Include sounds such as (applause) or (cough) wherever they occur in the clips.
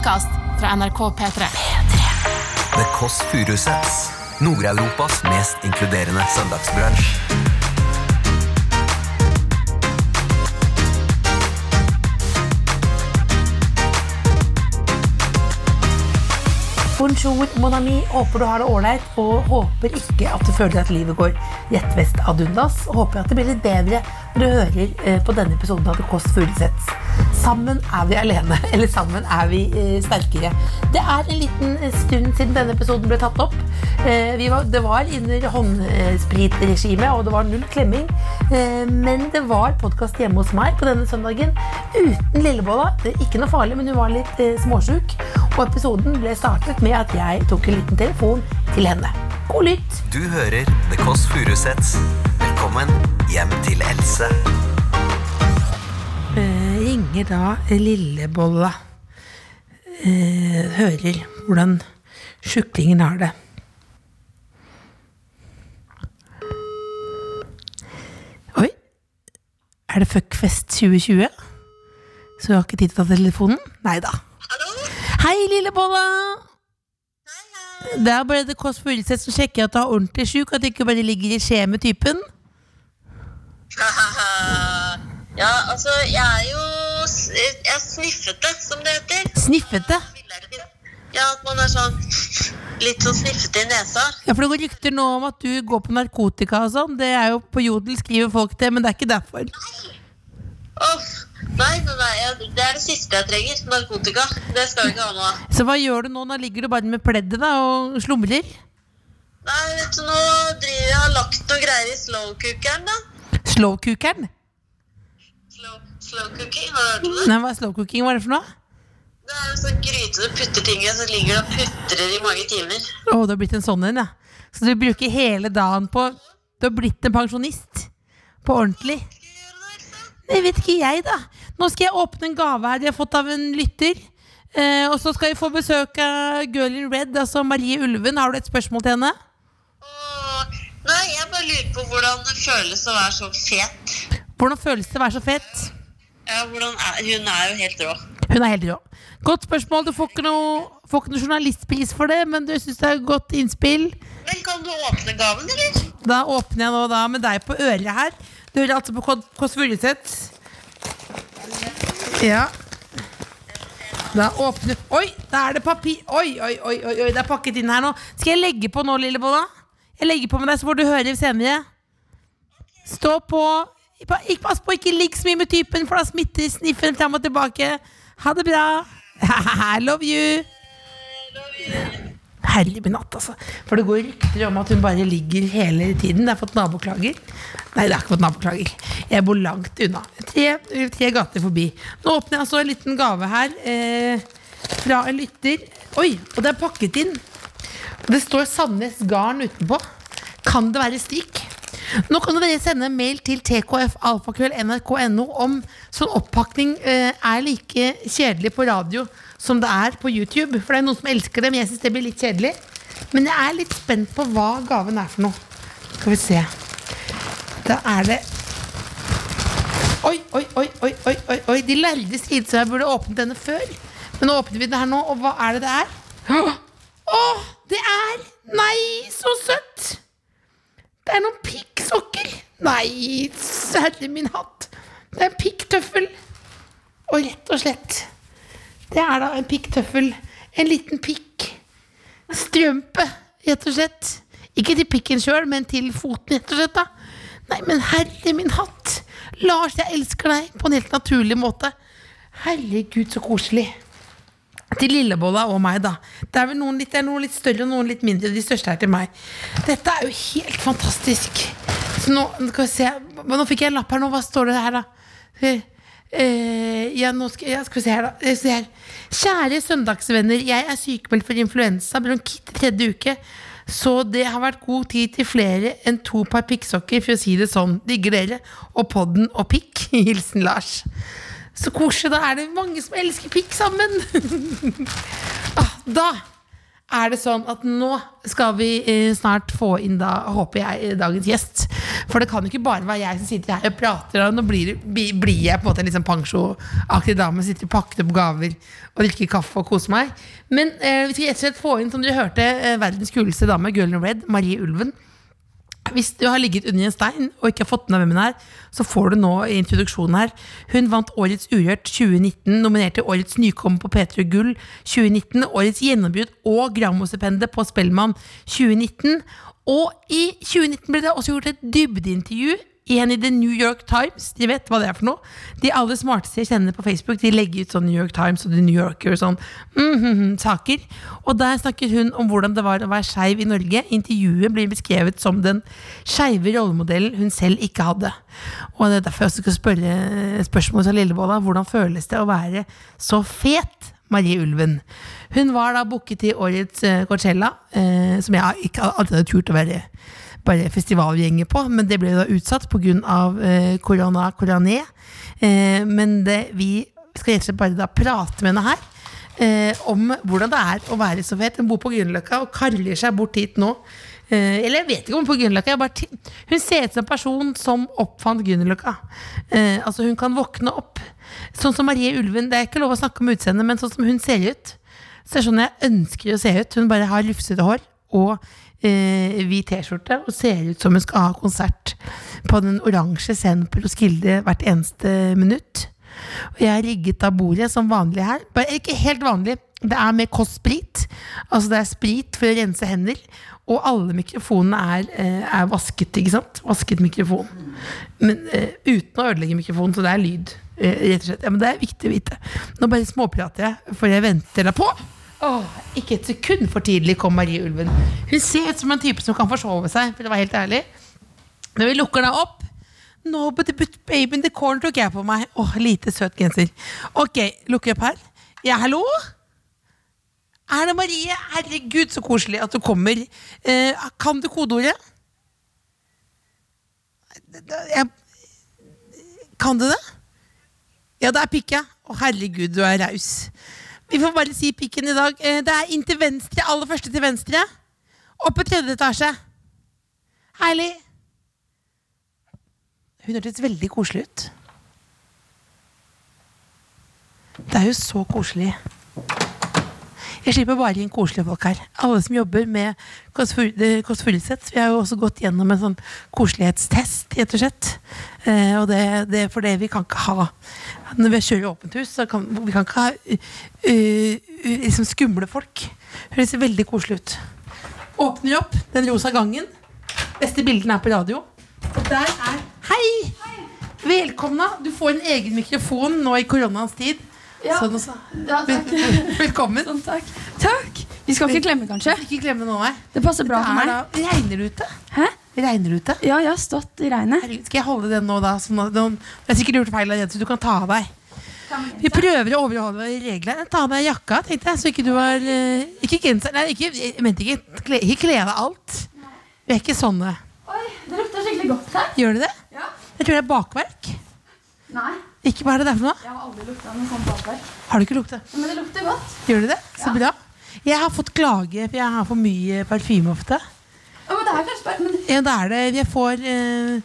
podkast fra NRK P3. The Kåss Furuseths. Nord-Europas mest inkluderende søndagsbransj. Bonjour, mon ami. Håper du har det ålreit, og håper ikke at du føler at livet går rett vest ad undas. Håper at det blir litt bedre når du hører eh, på denne episoden av The Kåss Furuseths. Sammen er vi alene, (laughs) eller sammen er vi eh, sterkere. Det er en liten stund siden denne episoden ble tatt opp. Eh, var, det var under håndspritregime, og det var null klemming. Eh, men det var podkast hjemme hos meg på denne søndagen uten Lillebolla. Ikke noe farlig, men hun var litt eh, småsjuk. Og episoden ble startet med at jeg tok en liten telefon til henne. God lytt! Du hører The Kåss Furuseths. Velkommen hjem til Else. Eh, ringer da Lillebolla. Eh, hører hvordan sjuklingen har det. Oi. Er det Fuckfest 2020? Så du har ikke tid til å ta telefonen? Nei da. Hei, Lillebolla! Det er bare det Kåss Furuseth som sjekker at du er ordentlig sjuk, at du ikke bare ligger i skje med typen. (laughs) ja, altså, jeg er jo Jeg er sniffete, som det heter. Sniffete. Ja, at man er sånn litt sånn sniffete i nesa. Ja, for det går rykter nå om at du går på narkotika og sånn. Det er jo på Jodel skriver folk det, men det er ikke derfor. Nei, nei, nei, jeg- det er det siste jeg trenger. Narkotika. Det skal vi ikke ha nå. Så hva gjør du nå? Nå ligger du bare med pleddet da og slumrer? Nei, vet du, nå driver jeg har lagt noe greier i slow-cookeren, da. Slowcookeren? Slow, slow cooking, har du hørt om det? Nei, hva er slowcooking? Hva er det for noe? Det er en sånn gryte du putter ting i, så ligger det og putrer i mange timer. Å, du har blitt en sånn en, ja. Så du bruker hele dagen på Du har blitt en pensjonist? På ordentlig? Det, vet ikke jeg, da. Nå skal jeg åpne en gave her de har fått av en lytter. Eh, og så skal vi få besøk av Girl in Red, altså Marie Ulven. Har du et spørsmål til henne? Åh, nei, jeg bare lurer på hvordan det føles å være så fet. Hvordan føles det å være så fet? Ja, hvordan er, hun er jo helt rå. Hun er helt rå. Godt spørsmål. Du får ikke noe, får ikke noe journalistpris for det, men du syns det er et godt innspill. Men kan du åpne gaven, eller? Da åpner jeg nå da med deg på øret her. Du hører altså på Kåss Furuseth. Ja. Da åpner Oi, da er det papir Oi, oi, oi, oi, oi, det er pakket inn her nå. Skal jeg legge på nå, Lillebolla? Jeg legger på med deg, så får du høre senere. Stå på. Ikke pass på, ikke ligg så mye med typen, for da smitter sniffen fram og tilbake. Ha det bra. (laughs) Love you. Herlig med natt, altså. For det går rykter om at hun bare ligger hele tiden. Jeg har fått naboklager. Nei, det har ikke fått naboklager. Jeg bor langt unna. Tre, tre gater forbi. Nå åpner jeg altså en liten gave her eh, fra en lytter. Oi, og det er pakket inn. Det står Sandnes Garn utenpå. Kan det være strikk? Nå kan dere sende en mail til tkfalfakrøll.nrk.no om sånn oppakning eh, er like kjedelig på radio som det er på YouTube. For det er noen som elsker det, men jeg syns det blir litt kjedelig. Men jeg er litt spent på hva gaven er for noe. Skal vi se. Da er det Oi, oi, oi, oi, oi, oi, oi. De lærde strides, jeg burde åpnet denne før. Men nå åpner vi den her nå, og hva er det det er? Å, det er Nei, så søtt! Det er noen pikksokker. Nei, særlig min hatt. Det er en pikktøffel. Og rett og slett Det er da en pikktøffel. En liten pikk. Strømpe, rett og slett. Ikke til pikken sjøl, men til foten, rett og slett. da Nei, men herre min hatt. Lars, jeg elsker deg på en helt naturlig måte. Herregud, så koselig. Til Lillebolla og meg, da. Det er vel noen litt, noen litt større og noen litt mindre. De største er til meg. Dette er jo helt fantastisk. Så nå skal vi se Nå fikk jeg en lapp her nå. Hva står det her, da? Eh, ja, nå skal, ja, skal vi se her, da. Eh, Se her. Kjære søndagsvenner. Jeg er sykemeldt for influensa. Bronkitt tredje uke. Så det har vært god tid til flere enn to par pikksokker, for å si det sånn. Digger dere. Og podden og pikk. (laughs) Hilsen Lars. Så koselig. Da er det mange som elsker pikk sammen. (laughs) ah, da er det sånn at nå skal vi eh, snart få inn da, håper jeg, dagens gjest. For det kan jo ikke bare være jeg som sitter her og prater, og nå blir, blir jeg på en måte en liksom pensjoaktig dame, sitter og pakker opp gaver og drikker kaffe og koser meg. Men eh, vi skal rett og slett få inn, som dere hørte, eh, verdens kuleste dame, Girl in Red, Marie Ulven. Hvis du har ligget under en stein og ikke har fått med hvem hun er, så får du nå introduksjonen her. Hun vant Årets Urørt 2019, nominert til Årets nykommer på P3 Gull 2019, Årets gjennombrudd og Grammostipendet på Spellemann 2019. Og i 2019 ble det også gjort et dybdeintervju i henne i The New York Times. De vet hva det er for noe. De aller smarteste jeg kjenner på Facebook, de legger ut sånn New York Times og The New Yorker og sånn mhm, saker. Og der snakker hun om hvordan det var å være skeiv i Norge. Intervjuet blir beskrevet som den skeive rollemodellen hun selv ikke hadde. Og det er derfor jeg også skal spørre spørsmålet fra Lillebolla. Hvordan føles det å være så fet? Marie Ulven. Hun var da booket til årets eh, Coachella, eh, som jeg ikke alltid hadde turt å være bare festivalgjenger på, men det ble da utsatt pga. Eh, korona, koroné. Eh, men det, vi skal rett og slett bare da prate med henne her eh, om hvordan det er å være så fet. Hun bor på Grünerløkka og karrer seg bort hit nå. Eh, eller jeg vet ikke om hun på Grünerløkka. Hun ser ut som en person som oppfant Grünerløkka. Altså hun kan våkne opp. Sånn som Marie Ulven. Det er ikke lov å snakke om utseendet, men sånn som hun ser ut. Så det er sånn jeg ønsker å se ut. Hun bare har lufsete hår og eh, hvit T-skjorte og ser ut som hun skal ha konsert på den oransje scenen på Roskilde hvert eneste minutt. Og jeg har rigget av bordet som vanlig her. Bare ikke helt vanlig. Det er med kostsprit. Altså det er sprit for å rense hender. Og alle mikrofonene er, eh, er vasket, ikke sant? Vasket mikrofon. Men eh, uten å ødelegge mikrofonen, så det er lyd. eh, rett og slett. Ja, men det er viktig å vite. Nå bare småprater jeg, for jeg venter deg på. Åh, ikke et sekund for tidlig kom Marie Ulven. Hun ser ut som en type som kan forsove seg, for det var helt ærlig. Når vi lukker deg opp Nobody but baby in the corner tok jeg på meg. Åh, lite søt genser. Ok, lukker opp her. Ja, hallo? Er det Marie? Herregud, så koselig at du kommer. Eh, kan du kodeordet? Jeg, kan du det? Ja, det er pikka. Å, herregud, du er raus. Vi får bare si pikken i dag. Eh, det er inn til venstre, aller første til venstre. Oppe i tredje etasje. Herlig. Hun hørtes veldig koselig ut. Det er jo så koselig. Jeg slipper bare inn koselige folk her. Alle som jobber med Kåss Fur- det- Kåss Furuseth. Vi har jo også gått gjennom en sånn koselighetstest, rett og slett. Eh, og det, det er fordi vi kan ikke ha Når vi kjører åpent hus, så kan vi kan ikke ha uh, uh, liksom skumle folk. Høres veldig koselig ut. Åpner opp den rosa gangen. Beste bildene er på radio. Og der er Hei! Velkomna. Du får en egen mikrofon nå i koronaens tid. Ja. Sånn også. Ja, takk. (laughs) Velkommen. Sånn, takk. Takk! Vi skal ikke klemme, kanskje? Ikke klemme noe, nei. Det passer bra for meg. da- Regner det ute? Hæ? Regner ute? Ja, jeg har stått i regnet. Herregud, skal jeg holde den nå, da? Sånn at den- det er sikkert gjort feil så du kan ta av deg. Vi prøver å overholde reglene. Ta av deg jakka, tenkte jeg, så ikke du har eh, Ikke genser Nei, ikke, jeg mente ikke kle, ikke kle av deg alt. Vi er ikke sånne. Oi, det lukter skikkelig godt her. Gjør det det? Ja. Jeg tror det er bakverk. Nei, Ikke hva er det der for noe? jeg har aldri lukta noe sånt bakverk. Har du ikke lukta? Men det lukter godt. Gjør det det? Så Ja. bra. Jeg har fått klage, for jeg har for mye parfyme ofte. Å, men det er kanskje bare men... Ja, det er det. Jeg får eh,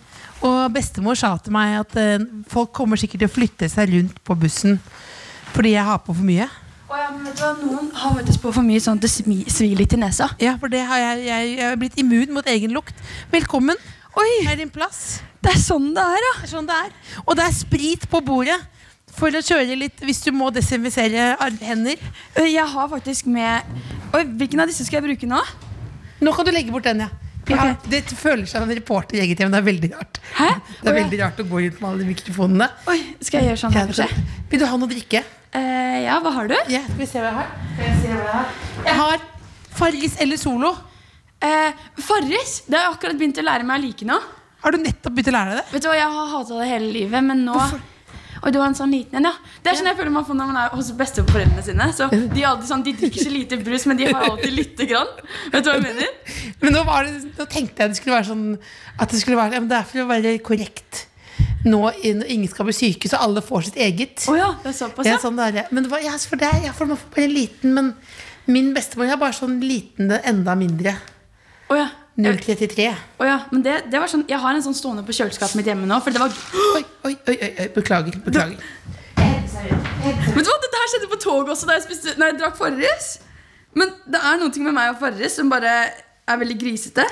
Og bestemor sa til meg at eh, folk kommer sikkert til å flytte seg rundt på bussen fordi jeg har på for mye. Å, ja, men vet du hva? Noen har faktisk på for mye sånn at det smi- svir litt i nesa. Ja, for det har jeg, jeg, jeg er blitt immun mot egen lukt. Velkommen. Oi, Her er din plass. Det er sånn det er, ja. Det er sånn det er. Og det er sprit på bordet for å kjøre litt hvis du må desinfisere hender. Jeg har faktisk med Oi, hvilken av disse skal jeg bruke nå? Nå kan du legge bort den, ja. Okay. ja det føler seg som en reporter i eget hjem. Det er veldig rart. Hæ? Det er veldig rart å gå rundt med alle de mikrofonene. Oi, skal jeg gjøre sånn her, kanskje? Vil du ha noe å drikke? Uh, ja, hva har du? Ja, skal vi se hva jeg har? Jeg, se hva jeg, har? jeg har Farris eller Solo. Uh, Farris. Det har jeg akkurat begynt å lære meg å like nå. Har du nettopp begynt å lære deg det? Vet du hva, Jeg har hata det hele livet, men nå Oi, du var en sånn liten en, ja. Det er sånn jeg føler man får når man er hos besteforeldrene sine. Så De er alltid sånn, de drikker så lite brus, men de har alltid lite grann. Vet du hva jeg mener? (laughs) Men nå, var det, nå tenkte jeg det skulle være sånn At det skulle være ja, men Det er for å være korrekt nå ingen skal bli syke, så alle får sitt eget. Oh ja, det er såpass, Ja, sånn det er. Men det var, ja, for det, er- man får bare en liten Men min bestemor har bare sånn liten, enda mindre. Oh ja. 033. Oh, ja, men det, det var sånn, Jeg har en sånn stående på kjøleskapet mitt hjemme nå. For det var Oi, oi, oi, oi. Beklager. beklager. Vet du hva, Dette her skjedde på toget også da jeg, spiste, når jeg drakk Farris. Men det er noe med meg og Farris som bare er veldig grisete.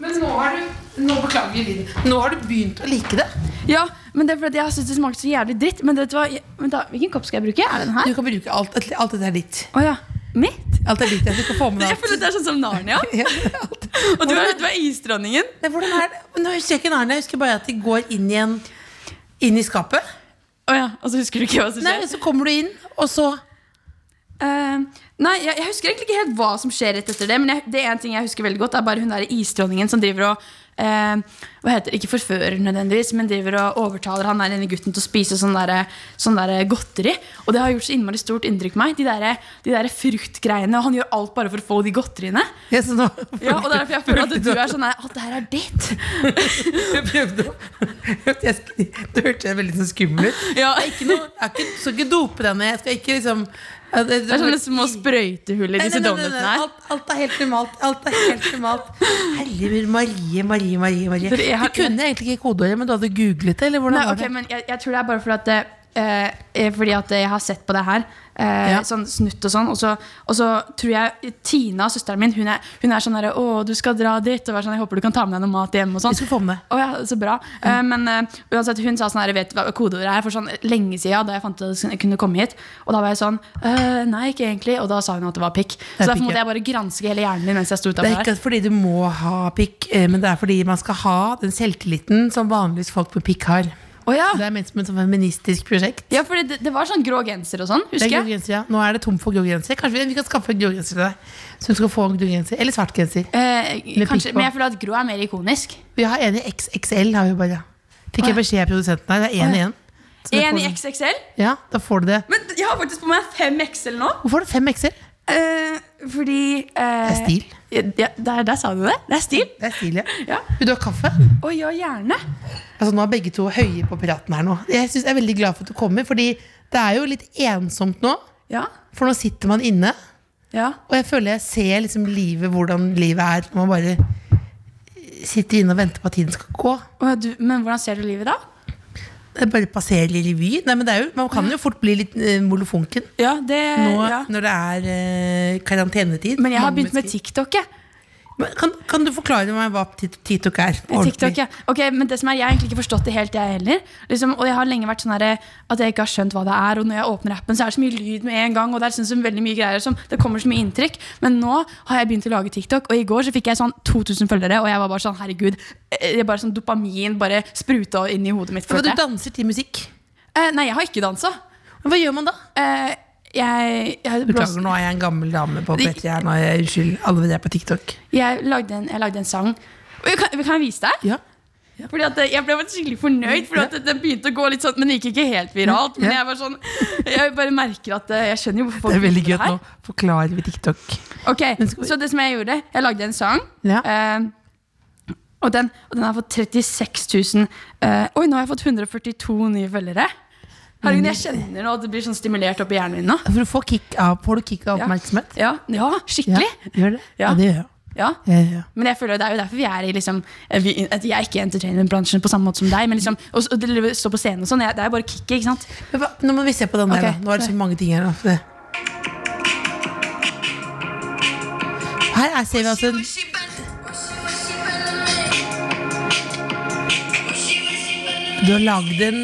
Men nå har du Nå beklager lyden. Nå har du begynt å like det. Ja, men det er fordi jeg syns det smakte så jævlig dritt. Men vet du hva, jeg, vent da, Hvilken kopp skal jeg bruke? Er det den her? Du kan bruke alt. Alt dette er ditt. Oh, ja, Mitt? Alt er ditt. Jeg skal få med Jeg deg alt. føler det er sånn som Narnia. (laughs) Ja. Og du er, du er isdronningen. Nei, hvordan er det? Nå husker jeg ikke Narnia. Jeg husker bare at de går inn i, en, inn i skapet. Oh, ja, Og så husker du ikke hva som skjer? Nei. Så kommer du inn, og så Uh, nei, jeg, jeg husker egentlig ikke helt hva som skjer rett etter det. Men jeg, det er en ting jeg husker veldig godt Det er bare hun der isdronningen som driver og eh, Hva heter det, Ikke forfører nødvendigvis, men driver og overtaler han der ene gutten til å spise sånn der, sånn der godteri. Og det har gjort så innmari stort inntrykk på meg. De der, de der fruktgreiene. Og han gjør alt bare for å få de godteriene. Yes, no. Ja, og er derfor jeg føler at du er sånn At det her er ditt. Jeg prøvde jeg Det hørtes veldig sånn skummelt ut. Ja, jeg er skal ikke dope deg ned. Jeg skal ikke liksom ja, det, Det er sånne små sprøytehull i disse donutene her. Alt, alt er helt normalt. Alt er helt normalt Herregud, Marie, Marie, Marie. Marie. Du kunne egentlig ikke kodeordet, men du hadde googlet det? Eller hvordan Nei, var ok, det? men jeg, jeg tror det er bare fordi at, eh, eh, fordi at jeg har sett på det her. Eh, Ja. Sånn snutt og sånn. Og så, og så tror jeg Tina, søsteren min, hun er, hun er sånn derre 'Å, du skal dra dit.' Og sånn, 'Jeg håper du kan ta med deg noe mat hjem.' Og sånn. Få med Oh, ja, så bra. Eh, men eh, uansett, hun sa sånn her, vet du hva kodeordet er for sånn lenge siden, da jeg fant ut at jeg kunne komme hit. Og da var jeg sånn «Øh, Nei, ikke egentlig. Og da sa hun at det var pikk. er Så derfor måtte jeg bare granske hele hjernen min mens jeg sto Det er utafor her. ikke fordi du må ha pikk, eh, men det er fordi man skal ha den selvtilliten som vanligvis folk med pikk har. Å ja. Det er ment som et feministisk prosjekt. ja, for det, det var sånn grå genser og sånn, er husker grå jeg. genser, ja. Nå er det tomt for grå genser. Kanskje vi, vi kan skaffe grå genser til deg. Så du skal få grå genser. Eller svart genser. Eh, kanskje, men jeg føler at grå er mer ikonisk. Vi har en i XXL, har vi bare. Fikk jeg beskjed av produsenten her. Det er én igjen. En i XXL. Ja, da får du det. Men jeg har faktisk på meg fem XL nå. Hvorfor har du fem XL? Eh, fordi eh, Det er stil. Ja, der, der sa du det. Det er stil. Det er stil, ja. Ja. Vil du ha kaffe? Å ja, gjerne. Altså, nå er begge to høye på praten her nå. Jeg, synes, jeg er veldig glad for at du kommer, fordi det er jo litt ensomt nå. Ja. For nå sitter man inne, ja. og jeg føler jeg ser liksom livet, hvordan livet er. Når man bare sitter inne og venter på at tiden skal gå. Du, men hvordan ser du livet da? Det bare passerer i revy. Nei, men det jo, man kan jo fort bli litt uh, molefonken Ja, det nå ja. når det er uh, karantenetid. Men jeg har begynt med TikTok. Jeg. Men Kan, kan du forklare meg hva TikTok er? TikTok, ja. Ok, men det som er, Jeg har egentlig ikke forstått det helt, jeg heller. Liksom, og jeg har lenge vært sånn her, at jeg ikke har skjønt hva det er. Og når jeg åpner appen, så er det så mye lyd med en gang. Og det er sånn veldig mye greier som, Det kommer så mye inntrykk. Men nå har jeg begynt å lage TikTok, og i går så fikk jeg sånn 2000 følgere. Og jeg var bare sånn, herregud, eh, det er bare sånn dopamin bare spruta inn i hodet mitt. For du danser til musikk. Eh, nei, jeg har ikke dansa. Hva gjør man da? Eh, jeg, jeg, Beklager, nå er jeg en gammel dame på P3 her. Nå er jeg, unnskyld, alle dere er på TikTok. jeg, lagde en, jeg lagde en sang. Jeg Kan, kan jeg vise deg? Ja. Fordi at Jeg ble skikkelig fornøyd, Fordi at det, begynte å gå litt sånn Men det gikk ikke helt viralt. Men Ja. jeg var sånn Jeg bare merker at eh, Jeg skjønner jo hvorfor folk Det er veldig gøy at nå forklarer vi TikTok. Ok, vi- Så det som jeg gjorde Jeg lagde en sang. Ja. eh, og, den, og den har fått 36 000 eh, Oi, nå har jeg fått 142 nye følgere. Herregud, Jeg kjenner nå at det blir sånn stimulert opp i hjernen min nå. For du får kick av, får du kick av oppmerksomhet? Ja, ja skikkelig. gjør det? Ja. Ja, det gjør jeg. Ja. Ja, ja, ja. Men jeg føler det er jo derfor vi er i liksom eh, vi, at Jeg er ikke i entertainmentbransjen på samme måte som deg. Men liksom, og, og det stå på scenen og sånn, det er jo bare kicket. ikke sant? Men Nå må vi se på den der. Da. Nå er det så mange ting her. Da. Her er, ser vi altså Du har lagd en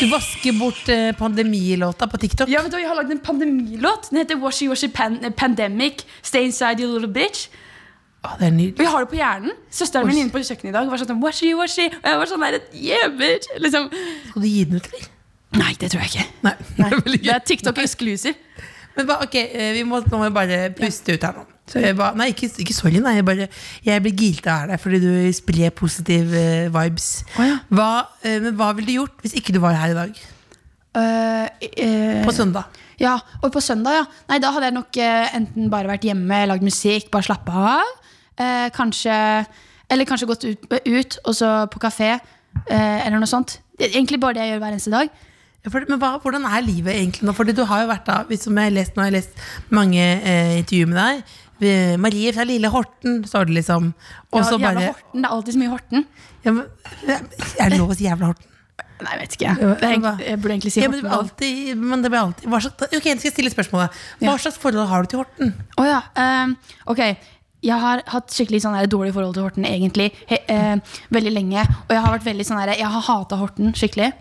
Du vasker bort eh, pandemilåta på TikTok. Ja, vet du, hva, Jeg har lagd en pandemilåt. Den heter Washy Washy Pan Pandemic. Stay inside you little bitch. Å, det er Og nydelig. jeg har det på hjernen. Søsteren min inne på kjøkkenet i dag var sånn washy, washy. Og jeg var sånn der, yeah, bitch. Liksom. Skal du gi den ut, eller? Nei, det tror jeg ikke. Nei. Nei, (laughs) Det er er TikTok exclusive. Men hva, ok, eh, vi må, nå må vi bare puste ut her nå. Så jeg ba, nei, ikke, ikke sorry. Nei, jeg, bare, jeg blir gilt av deg fordi du sprer positive uh, vibes. Oh, ja. hva, uh, men hva ville du gjort hvis ikke du var her i dag? Uh, På søndag? Ja, og på søndag, ja. Nei, da hadde jeg nok enten bare vært hjemme, lagd musikk, bare slappa av. Kanskje Eller kanskje gått ut, ut og så på kafé, eller noe sånt. Det er Egentlig bare det jeg gjør hver eneste dag. Men hva, hvordan er livet egentlig nå? Fordi du har jo vært da, hvis- jeg har lest, Nå har jeg lest mange eh, intervjuer med deg. Marie fra Lille Horten, står det liksom. Og Ja, så jævla bare Horten. Det er alltid så mye Horten. ja, men, Er det lov å si jævla Horten? Nei, jeg vet ikke. Er jeg burde egentlig si Ja, men Horten. alltid, men det blir alltid hva slags, Ok, jeg skal stille spørsmålet. Hva slags forhold har du til Horten? Oh, ja. ehm, ok. Jeg har hatt skikkelig sånn dårlig forhold til Horten egentlig he, eh, veldig lenge. Og jeg har vært veldig sånn Jeg har hata Horten skikkelig.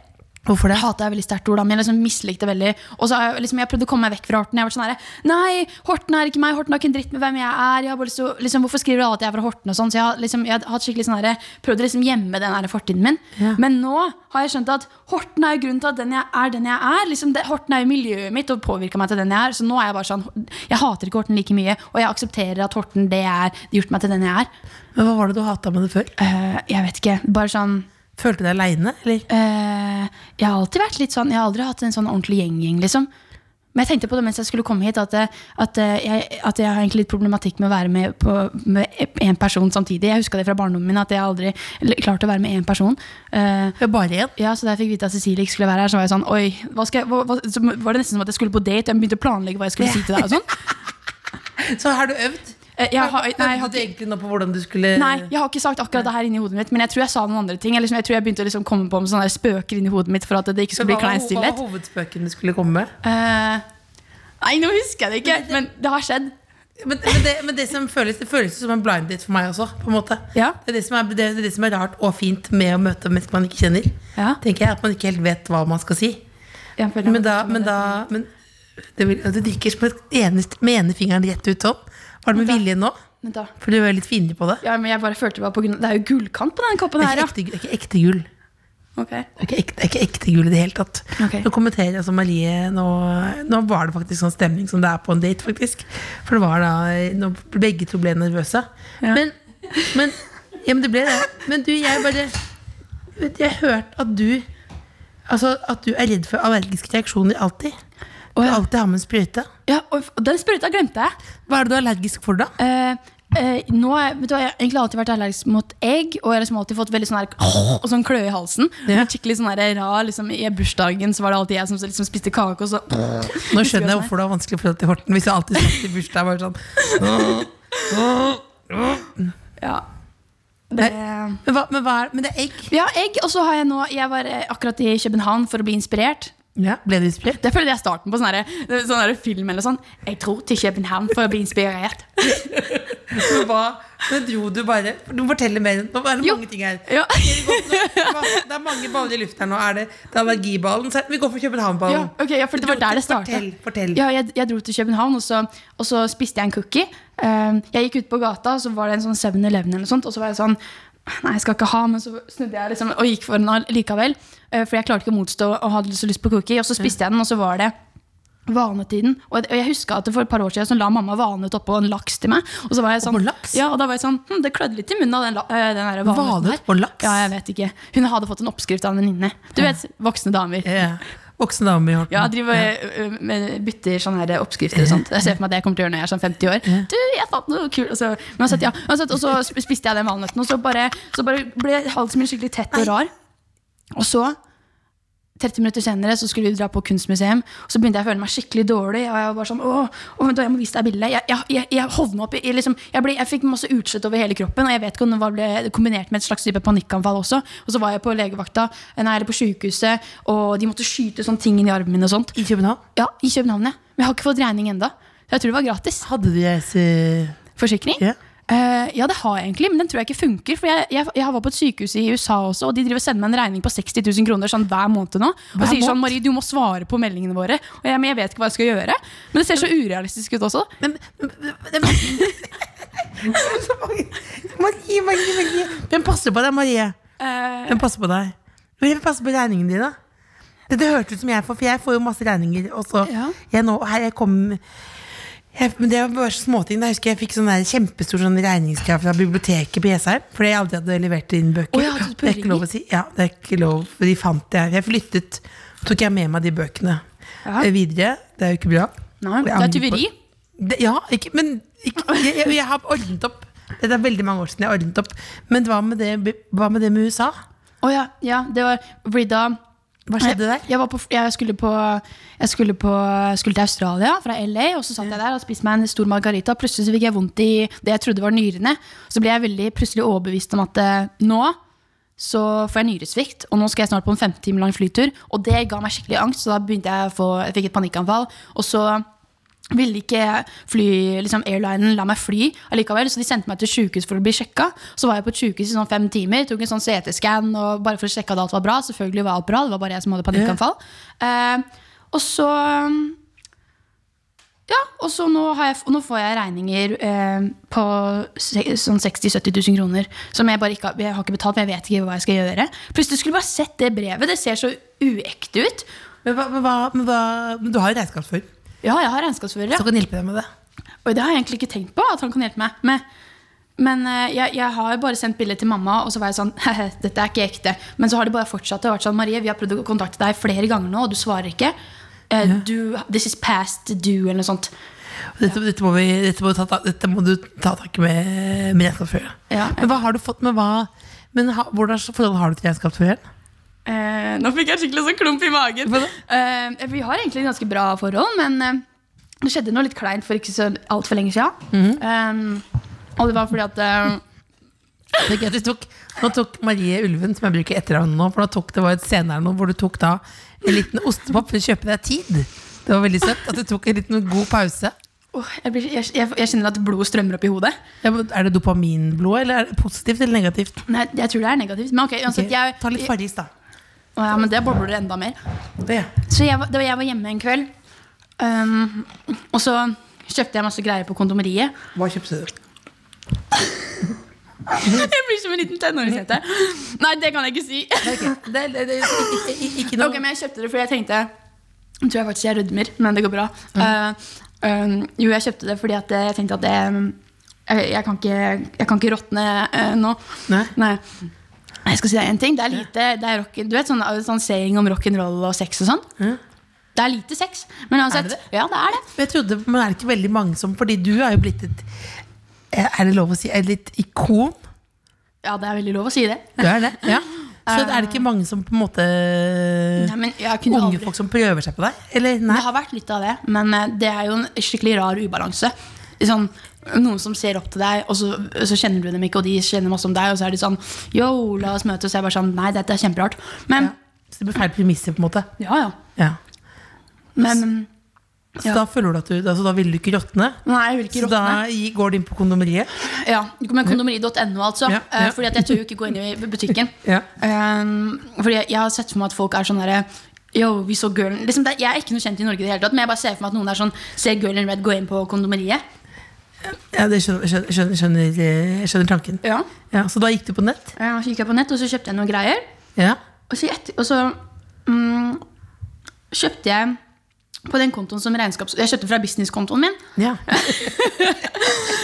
Hvorfor det? Hata er veldig sterkt ord, men jeg liksom mislikte veldig. Og så har jeg, liksom, jeg prøvde å komme meg vekk fra Horten. Jeg har vært sånn herre Nei, Horten er ikke meg. Horten har ikke en dritt med hvem jeg er. Jeg har bare lyst til liksom, hvorfor skriver alle at jeg er fra Horten? og sånn Så jeg har, liksom, jeg har hatt skikkelig sånn her, prøvd å liksom gjemme den fortiden min. Ja. Men nå har jeg skjønt at Horten er jo grunnen til at den jeg er den jeg er. Liksom, det, Horten er jo miljøet mitt og påvirka meg til den jeg er. Så nå er jeg bare sånn Jeg hater ikke Horten like mye, og jeg aksepterer at Horten det er gjort meg til den jeg er. Men Hva var det du hata med det før? Uh, jeg vet ikke. Bare sånn Følte du deg aleine, eller? Eh, jeg har alltid vært litt sånn Jeg har aldri hatt en sånn ordentlig gjeng-gjeng, liksom. Men jeg tenkte på det mens jeg skulle komme hit, at, eh, at, eh, jeg, at jeg har egentlig litt problematikk med å være med på med én person samtidig. Jeg huska det fra barndommen min, at jeg aldri klarte å være med én person. Uh, Bare én? ja, så Da jeg fikk vite at Cecilie ikke skulle være her, så var jeg sånn Oi, hva skal jeg, hva, hva, så var det nesten som at jeg skulle på date. Jeg begynte å planlegge hva jeg skulle si til deg. og sånn (laughs) Så har du øvd? Eh, jeg har, nei, jeg har ikke egentlig nå på hvordan du skulle Nei, jeg har ikke sagt akkurat det her inni hodet mitt, men jeg tror jeg sa noen andre ting. Jeg, liksom, jeg tror jeg begynte å liksom komme på med sånne spøker inni hodet mitt for at det ikke skulle bli klein stillhet. Hva var hovedspøken du skulle komme med? Uh, nei, nå husker jeg det ikke, men det har skjedd. Men, men, det, men det som føles Det føles som en blind date for meg også. Ja. det, er det, som er, det, det er det som er rart og fint med å møte mennesker man ikke kjenner. Ja. Tenker jeg At man ikke helt vet hva man skal si. Men da, men da men det vil, Du drikker som et eneste, med ene fingeren rett ut sånn. Var det med vilje nå? For du var litt fiendtlig på det. Ja, men jeg bare følte det var på grunn av Det er jo gullkant på denne koppen Det her, er ja. det er ikke ekte gull. Okay. Det er ikke ekte, det er ikke ekte gull i det hele tatt. Okay. Nå kommenterer jeg som Marie nå, nå var det faktisk sånn stemning som det er på en date, faktisk. For det var da Når begge to ble nervøse. Ja. Men, men Ja, men det ble det. Men du, jeg bare Jeg har hørt at du Altså at du er redd for allergiske reaksjoner alltid. Å, Du ja. alltid har med en sprøyte. Ja, og og den sprøyta glemte jeg. Hva er det du er allergisk for, da? Eh, eh, nå er, vet du, jeg har egentlig alltid vært allergisk mot egg, og jeg har liksom alltid fått veldig sånn her og sånn kløe i halsen. Ja. Skikkelig sånn her rar, liksom, I bursdagen så var det alltid jeg som liksom spiste kake, og så Nå skjønner jeg hvorfor du har vanskelig forhold til Horten. Hvis jeg alltid satt i bursdag bare sånn Ja. Det, Men, hva, men, hva er, men det er egg. ja, egg. Og så har jeg nå Jeg var eh, akkurat i København for å bli inspirert. Ja, ble du inspirert? Det føler jeg er starten på sånn her- sånn film eller sånn. Jeg dro til København for å bli inspirert. (laughs) Men hva? Men dro du bare Du må fortelle mer. Nå er det Jo. mange ting her. Ja. Det er mange baller i lufta nå. Er det, det er allergiballen. Vi går for København-ballen. ok, ja, for det var der det starta. Fortell. fortell. Ja, jeg, jeg dro til København, og så, og så spiste jeg en cookie. Eh, jeg gikk ut på gata, og så var det en sånn 7-Eleven, eller noe sånt, og så var jeg sånn Nei, jeg skal ikke ha, men så snudde jeg liksom og gikk for den likevel. eh, for jeg klarte ikke å motstå og hadde så lyst på cookie. Og så spiste jeg den, og så var det vanetiden. Og jeg, huska at for et par år siden så la mamma vanet oppå en laks til meg. Og så var jeg sånn? Ja, og da var jeg sånn hm, Det klødde litt i munnen av den, eh, den der vanet. Vanet på laks? Ja, jeg vet ikke. Hun hadde fått en oppskrift av en venninne. Du vet, voksne damer. Ja. Voksen dame i Horten. Ja, driver ø, med bytter sånne her oppskrifter og sånt. Jeg ser for meg at jeg kommer til å gjøre når jeg er sånn 50 år. Du, jeg fant noe kult Og så, uansett, ja. uansett, og så spiste jeg den valnøtten, og så bare, så bare ble halsen min skikkelig tett og rar. Og så, 30 minutter senere, så skulle vi dra på kunstmuseum. Og så begynte jeg å føle meg skikkelig dårlig. Og jeg var bare sånn, åh, åh jeg må vise deg bildet. Jeg, jeg, jeg, jeg hovna opp jeg liksom, jeg, ble, jeg fikk masse utslett over hele kroppen, og jeg vet ikke om det var- ble kombinert med et slags type panikkanfall også. Og så var jeg på legevakta, nei, eller på sykehuset, og de måtte skyte sånne ting inn i armen min og sånt. I København. Ja, i København, ja. Men jeg har ikke fått regning enda. Jeg tror det var gratis. Hadde du reiseforsikring? Forsikring? Ja. Eh, ja, det har jeg egentlig, men den tror jeg ikke funker. For jeg, jeg, jeg var på et sykehus i USA også, og de driver og sender meg en regning på 60 000 kroner sånn hver måned nå. Og Hver sier sånn. Marie, du må svare på meldingene våre. Og jeg, men jeg vet ikke hva jeg skal gjøre. Men det ser så urealistisk ut også. Men, men, men, (laughs) Marie, Marie, Marie. Hvem passer på deg, Marie? Eh, Hvem passer på deg? Hvem passer på regningene dine? Det, det hørtes ut som jeg får, for jeg får jo masse regninger. Og så Ja. jeg nå, her jeg kom jeg, men Det var bare småting. Da husker jeg jeg fikk sånn kjempestor sånn regningskrav fra biblioteket på Jessheim. Fordi jeg aldri hadde levert inn bøker. Oh, ja, det er ikke lov å si. Ja, det er ikke lov, for de fant jeg. Jeg flyttet, tok jeg med meg de bøkene Ja. eh, videre. Det er jo ikke bra. Nei, det er tyveri. Ja, ikke, men ikke, jeg, jeg, jeg har ordnet opp. Det er veldig mange år siden jeg har ordnet opp. Men hva med det, hva med, det med USA? Å ja, ja, det var fordi da Hva skjedde der? Jeg, var på, jeg, skulle, på, jeg skulle, på, skulle til Australia fra LA, og så satt jeg der og spiste meg en stor margarita. Plutselig så fikk jeg vondt i det jeg trodde var nyrene. Så ble jeg veldig plutselig overbevist om at eh, nå så får jeg nyresvikt, og nå skal jeg snart på en 15 timer lang flytur. Og det ga meg skikkelig angst, så da begynte jeg å få Jeg fikk et panikkanfall. Og så ville ikke fly, liksom airlinen la meg fly allikevel, så de sendte meg til sjukehus for å bli sjekka. Så var jeg på et sjukehus i sånn fem timer, tok en sånn CT-scan og bare for å sjekke at alt var bra. Selvfølgelig var alt bra, det var bare jeg som hadde panikkanfall. Eh, og så ja, og så nå, jeg, nå får jeg regninger eh, på sånn 60 000-70 000 kroner. Som jeg bare ikke jeg har ikke betalt, for jeg vet ikke hva jeg skal gjøre. Plutselig skulle bare sett det brevet. Det ser så uekte ut. Men, hva, men, hva, men, hva, men du har jo regnskapsfører Ja, jeg har regnskapsfører. Så kan hjelpe deg med det. Og det har jeg egentlig ikke tenkt på at han kan hjelpe meg med. Men eh, jeg, jeg har bare sendt bilde til mamma, og så var jeg sånn (laughs) Dette er ikke ekte. Men så har det bare fortsatt og vært sånn Marie, vi har prøvd å kontakte deg flere ganger nå, og du svarer ikke. Eh, du, this is past due, eller noe sånt. Dette, dette, må, vi, dette, må, ta- dette må du ta tak i med, med regnskapsføreren. Ja. Men hva har du fått med hva Men ha, hvordan forhold har du til regnskapsføreren? Eh, nå fikk jeg skikkelig sånn klump i magen. Eh, vi har egentlig ganske bra forhold, men eh, det skjedde noe litt kleint for ikke så altfor lenge siden. Eh, og det var fordi at eh, tok, nå tok Marie Ulven, som jeg bruker etternavnet nå, for da tok, det var et senere nå hvor du tok da en liten ostepop for å kjøpe deg tid. Det var veldig søtt at du tok en liten god pause. Oh, jeg, blir, jeg, jeg, jeg kjenner at blodet strømmer opp i hodet. Ja, Er det dopaminblod, eller er det positivt eller negativt? Nei, jeg tror det er negativt. Men ok, uansett, okay. Ta litt Farris, da. Ja, men det bobler enda mer. Det. Så jeg, var- da jeg var hjemme en kveld, um, og så kjøpte jeg masse greier på kondomeriet. Hva kjøpte du? (laughs) Jeg blir som en liten tenåringsjente. Nei, det kan jeg ikke si. Det, det, det, ikke, ikke, noe Ok, men jeg kjøpte det fordi jeg tenkte Jeg tror jeg faktisk jeg rødmer, men det går bra. Eh, um, jo, jeg kjøpte det fordi at jeg tenkte at det jeg, jeg, kan ikke, jeg kan ikke råtne uh, nå. Nei. Jeg skal si deg en ting. Det er lite det er rock, Du vet sånn, sånn saying om rock'n'roll og sex og sånn? Det er lite sex. Men uansett, Er det ja, det er det. Jeg trodde, men er det ikke veldig mange som Fordi du er jo blitt et Er det lov å si et litt ikon? Ja, det er veldig lov å si det. Du er det? Ja. (laughs) Så er det ikke mange som på en måte Nei, men jeg kunne Unge aldri- folk som prøver seg på deg? Eller? Det har vært litt av det, men eh, det er jo en skikkelig rar ubalanse. Sånn, noen som ser opp til deg, og så, så kjenner du dem ikke, og de kjenner masse om deg, og så er de sånn Yo, la oss møtes. Og jeg bare sånn Nei, dette er kjemperart. Men Ja. Så det blir feil premisser, på en måte? ja, ja. Ja. Men Så Ja. da føler du at du altså, Da vil du ikke råtne? Nei, jeg vil ikke Så da går du inn på kondomeriet? Ja, men kondomeri.no, altså. Ja, ja. Eh, Fordi at jeg tør jo ikke gå inn i butikken. (laughs) Ja. Um, fordi jeg, jeg har sett for meg at folk er sånn derre Yo, vi så girl liksom, Jeg er ikke noe kjent i Norge, i det hele tatt men jeg bare ser for meg at noen er sånn Ser girl in red gå inn på kondomeriet. Ja, det skjønner, skjønner, skjønner, skjønner, jeg skjønner tanken. Ja. Ja, så da gikk du på nett? Ja, så gikk jeg på nett, og så kjøpte jeg noen greier. Ja. Og så, etter, og så mm, kjøpte jeg på den kontoen som regnskaps... Jeg kjøpte fra businesskontoen min. ja. (laughs)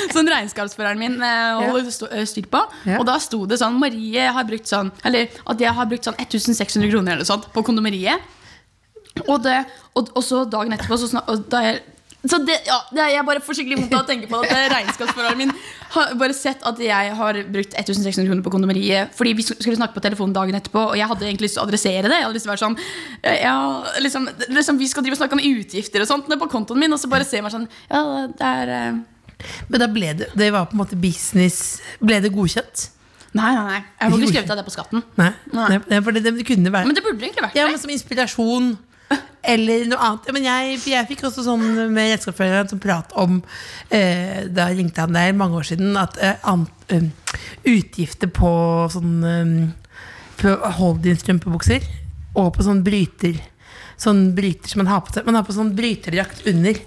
Som regnskapsføreren min eh, holder sto- eh, styr på. Ja. Og da sto det sånn Marie har brukt sånn Eller at jeg har brukt sånn 1600 kroner eller sånt på kondomeriet. Og, det, og, og så dagen etterpå så og da jeg, så det, ja, det jeg bare får skikkelig vondt av å tenke på at (laughs) regnskapsforholdet min har bare sett at jeg har brukt 1600 kroner på kondomeriet fordi vi skulle snakke på telefonen dagen etterpå, og jeg hadde egentlig lyst til å adressere det. Jeg hadde lyst til å være sånn eh, ja, liksom, liksom, Vi skal drive og snakke om utgifter og sånt nede på kontoen min, og så bare ser man sånn Ja, det er eh, Men da ble det Det var på en måte business Ble det godkjent? Nei, nei, nei. Jeg får ikke skrevet av det på skatten. Nei. Nei. Nei. det, for det, det kunne være Men det burde egentlig vært Ja, men som inspirasjon eller noe annet. Men jeg, jeg fikk også sånn med regnskapsføreren som prat om eh, Da ringte han der mange år siden at eh, ant, um, utgifter på sånn um, På hold-in-strømpebukser og på sånn bryter Sånn bryter som man har på seg. Man har på sånn bryterdrakt under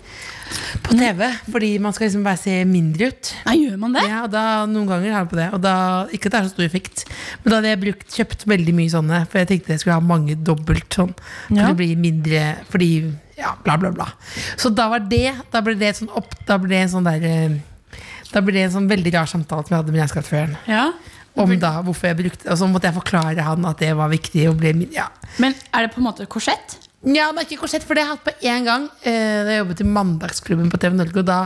på TV fordi man skal liksom bare se mindre ut. Nei, gjør man det? Ja, og da, Noen ganger har jeg på det. Og da, ikke at det er så stor effekt, men da hadde jeg brukt, kjøpt veldig mye sånne. For jeg tenkte jeg skulle ha mange dobbelt sånn. For Ja. det blir mindre Fordi ja, bla, bla, bla. Så da var det Da ble det sånn opp Da ble det en sånn der eh, Da ble det en sånn veldig rar samtale som jeg hadde med regnskapsføreren. Ja. Om da hvorfor jeg brukte Og så måtte jeg forklare han at det var viktig. Min- ja. Men er det på en måte korsett? Ja, men ikke korsett, for det har jeg hatt på én gang. Eh, da jeg jobbet i Mandagsklubben på TV Norge, og da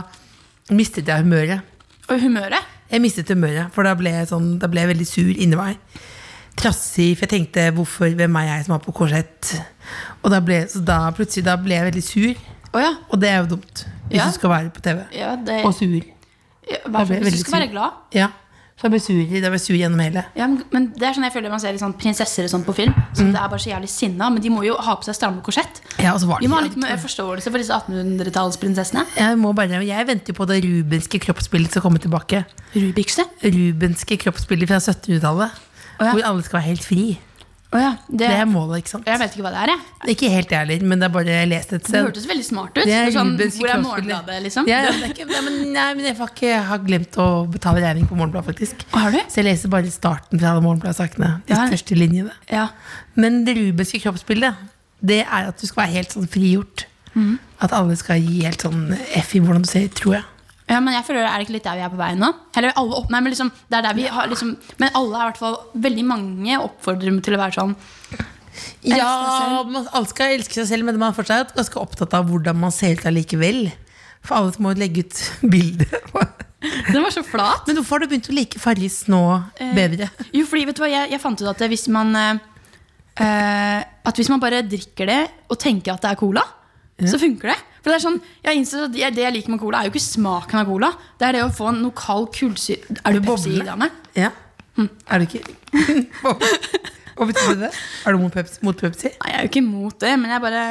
mistet jeg humøret. Og humøret? Jeg mistet humøret, for da ble jeg, sånn, da ble jeg veldig sur inni meg. trassig, for jeg tenkte hvorfor, hvem er jeg som har på korsett? Og da ble, så da plutselig da ble jeg veldig sur, Oh, ja. og det er jo dumt. Hvis Ja. du skal være på TV. ja, det, Og sur. ja Hvis du skal sur. være glad. Ja. Så jeg ble sur, jeg ble sur gjennom hele. Ja, men, men det er sånn jeg føler man ser litt sånn prinsesser og sånn på film. Mm. Det er bare så jævlig sinna, men de må jo ha på seg stramme korsett. Ja, og så var det Vi må ha litt mer forståelse for disse 1800-tallsprinsessene. Jeg, må bare, jeg venter jo på det rubenske kroppsbildet skal komme tilbake. Rubikse. Rubenske kroppsbildet fra 1700-tallet. Oh, ja. Hvor alle skal være helt fri. Å ja. Det, Det er målet, ikke sant? jeg vet ikke hva det er, jeg. Ikke helt jeg heller, men det er bare jeg lest et Det sted. hørtes veldig smart ut. Det er sånn, hvor er. Morgenbladet, liksom? Ja, ja, ikke, nei, men, nei, men jeg har, ikke, jeg har glemt å betale regning på Morgenbladet, faktisk. Har du? Så jeg leser bare starten fra alle Morgenbladet-sakene. De største linjene. Ja. Men det rubenske kroppsbildet, det er at du skal være helt sånn frigjort. Mm. At alle skal gi helt sånn F i hvordan du ser ut, tror jeg. Ja, men jeg føler Er det ikke litt der vi er på vei nå? Eller alle opp, nei, men liksom, det er der vi har liksom Men alle er i hvert fall Veldig mange oppfordrer til å være sånn Ja, man, alle skal elske seg selv, men man er fortsatt ganske opptatt av hvordan man ser ut allikevel. For alle må legge ut (laughs) bilde. Den var så flat. Men hvorfor har du begynt å like Farris nå bedre? Jo, fordi vet du hva, jeg, jeg fant ut at hvis man eh, eh, At hvis man bare drikker det og tenker at det er cola, så funker det. For det er sånn, jeg har at det jeg liker med cola, er jo ikke smaken av cola. Det er det å få noe kald kullsyre Er du Pepsi, boble? Dane? Ja. Er du ikke (laughs) Hva betyr det? Er du mot Pepsi? Mot Pepsi? Nei, jeg er jo ikke mot det, men jeg bare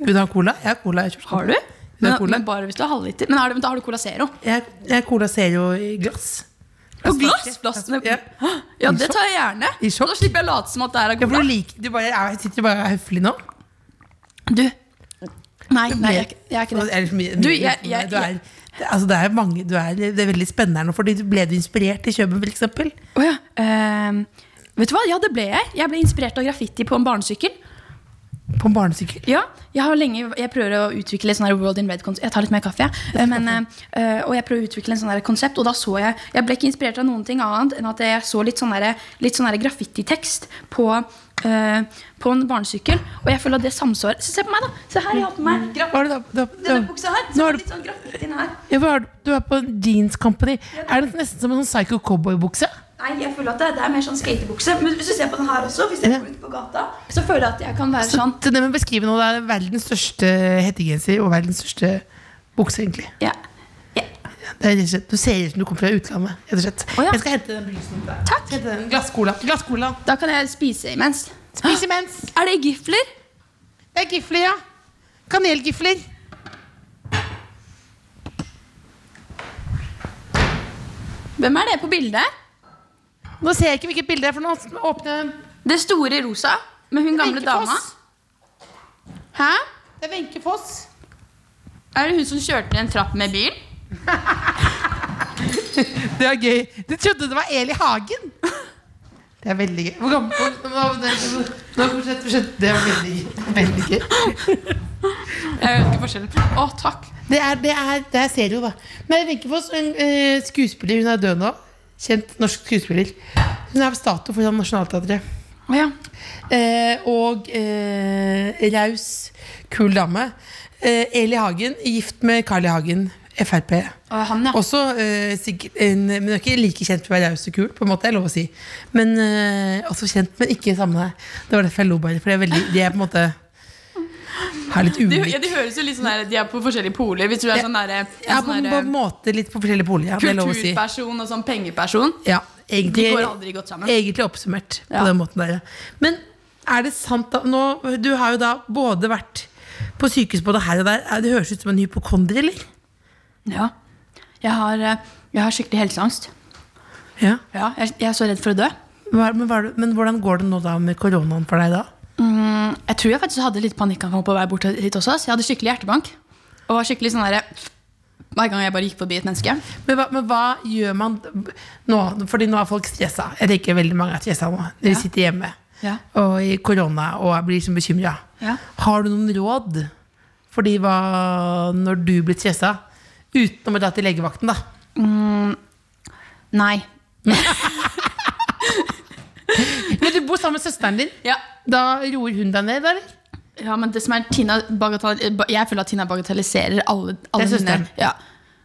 Vil du ha cola? Jeg har cola. Jeg, Har du? Men, du ha Men, cola? men bare hvis du har halvliter. Men, har du, da har du Cola Zero. jeg, jeg har Cola Zero i glass. På glass! Plastene. Ja. Ja, det tar jeg gjerne. I? Da slipper jeg å late som at det er Ja, for cola. du liker, du bare, jeg sitter bare og er høflig nå? Du. Nei, nei jeg, jeg er ikke Det Du, jeg- jeg- du er, altså det er mange du er, Det er veldig spennende her nå, fordi ble du inspirert i Kjøben, f.eks.? Oh, ja. Uh, vet du hva? Ja, det ble jeg. Jeg ble inspirert av graffiti på en barnesykkel. På en barnesykkel? Ja, jeg, har lenge, jeg prøver å utvikle sånn World in Red konsept. Jeg tar litt mer kaffe, jeg. Men, eh, og jeg prøver å utvikle en sånn konsept, og da så jeg Jeg ble ikke inspirert av noen ting annet enn at jeg så litt sånn litt sånn graffititekst på, eh, på en barnesykkel. Og jeg føler at det samsvarer. Se, se på meg, da! Se her, jeg har på meg da, denne buksa her. Så har er du- det litt sånn graffiti her. ja, er, du er på Jeans Company. Er det nesten som en sånn psycho cowboy-bukse? Nei, jeg føler at det, det er mer sånn skatebukse. Men hvis du ser på den her også, hvis jeg går ut på gata, så føler jeg at jeg kan være Så sånn det med beskrive nå, det er verdens største hettegenser og verdens største bukse, egentlig. ja. Ja. Det er rett og slett, du ser ut som du kommer fra utlandet. Å, ja. Jeg skal hente den brusen. Takk. Den Glasscola. Glasscola. Da kan jeg spise imens. Spis imens. (gasps) Er det gifler? Det er gifler, ja. Kanelgifler. Hvem er det på bildet? Nå ser jeg ikke hvilket bilde det er, for nå åpner Det store rosa med hun gamle dama. Hæ? Det er Wenche Foss. Er det hun som kjørte ned en trapp med bil? (laughs) Det er gøy. Du trodde det var Eli Hagen. Det er veldig gøy. Hvor gammel nå- Fortsett, fortsett. Det er veldig. Veldig gøy. Jeg vet ikke forskjellen. Å, takk. Det er, det er, det er serio, da. Men Wenche Foss, en eh, skuespiller, hun er død nå. Kjent norsk skuespiller. Hun er statue foran Nationaltheatret. Ja. Eh, og eh, raus, kul dame. Eh, Eli Hagen, gift med Carl I. Hagen, Frp. Og han, ja. Også uh, sikkert en, Men hun er ikke like kjent for å være raus og kul, på en måte, er lov å si. Men uh, også kjent, men ikke samme. Det var derfor jeg lo bare. For de er veldig, de er på en måte er litt De, ja, de høres jo litt sånn der, De er på forskjellige poler. Hvis du er sånn derre Ja, på, sånn en måte litt på forskjellige poler. Ja, er si. kulturperson og sånn pengeperson. Ja, De går aldri godt sammen. egentlig oppsummert på Ja. den måten der. Men er det sant da nå, Du har jo da både vært på sykehus både her og der. Er- Det høres ut som en hypokonder, eller? Ja. Jeg har, eh, jeg har skikkelig helseangst. Ja. Ja, jeg, jeg er så redd for å dø. Hva, men, hva, men hvordan går det nå da med koronaen for deg da? Mm, jeg tror jeg faktisk hadde litt panikkanfall på vei bort hit også. Så jeg hadde skikkelig hjertebank. Og var skikkelig sånn der, Hver gang jeg bare gikk forbi et menneske. Men hva, men hva gjør man nå? Fordi nå er folk stressa. Jeg tenker veldig mange er stressa nå. De Ja. sitter hjemme Ja. og i korona og blir liksom bekymra. Ja. Har du noen råd? Fordi hva når du blir stressa? Utenom å dra til legevakten, da. Nei. (laughs) Men du bor sammen med søsteren din. Ja. Da roer hun deg ned, eller? Ja, men det som er Tina Jeg føler at Tina bagatelliserer alle, alle Det er søsteren. mine ja.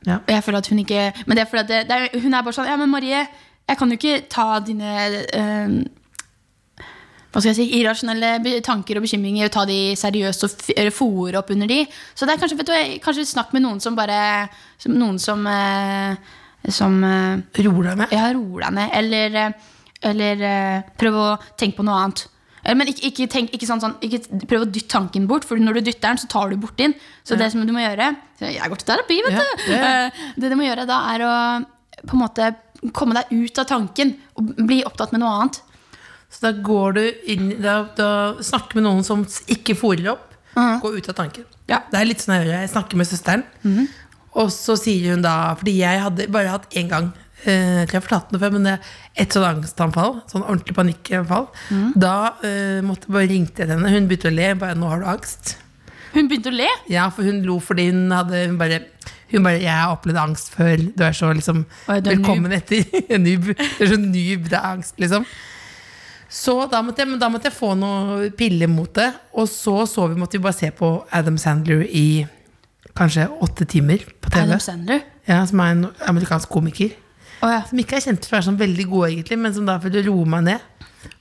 Ja. Jeg føler at hun ikke Men det er fordi det, det er, hun er bare sånn Ja, men Marie, jeg kan jo ikke ta dine eh, hva skal jeg si, irrasjonelle tanker og bekymringer og ta de seriøst og fòre opp under de. Så det er kanskje, vet du, kanskje snakk med noen som bare som, Noen som eh, Som eh, Roer deg ned? ja, roer deg ned. Eller, eh, eller eh, prøv å tenke på noe annet. Eh, Men ikke, ikke, tenk, ikke, sånn, sånn, ikke prøv å dytte tanken bort, for når du dytter den, så tar du bort din. Så det som du må gjøre Jeg går til terapi, vet Ja, du. ja. Eh, Det du må gjøre da, er å på en måte komme deg ut av tanken og bli opptatt med noe annet. Så da går du inn Da, da snakker med noen som ikke fòrer opp. Gå ut av tanken. Ja. Det er litt sånn jeg gjør. Jeg snakker med søsteren, og så sier hun da Fordi jeg hadde bare hatt én gang Uh, Jeg har jeg fortalte det før, men det et sånt angstanfall. Sånn ordentlig panikkanfall. Da uh, måtte bare ringte jeg henne. Hun begynte å le. Bare 'Nå har du angst'. Hun begynte å le. Ja, for hun lo fordi hun hadde Hun bare, hun bare 'Jeg har opplevd angst før. Du er så liksom Oi, er velkommen etter'. (laughs) noob. Du er så noob. Det er angst, liksom. Så da måtte, jeg, da måtte jeg få noen piller mot det. Og så så vi, måtte vi bare se på Adam Sandler i kanskje åtte timer på TV. Adam Sandler. Ja, som er en amerikansk komiker. Oh, ja. Som ikke er kjent for å være sånn veldig god, egentlig, men som da å roe meg ned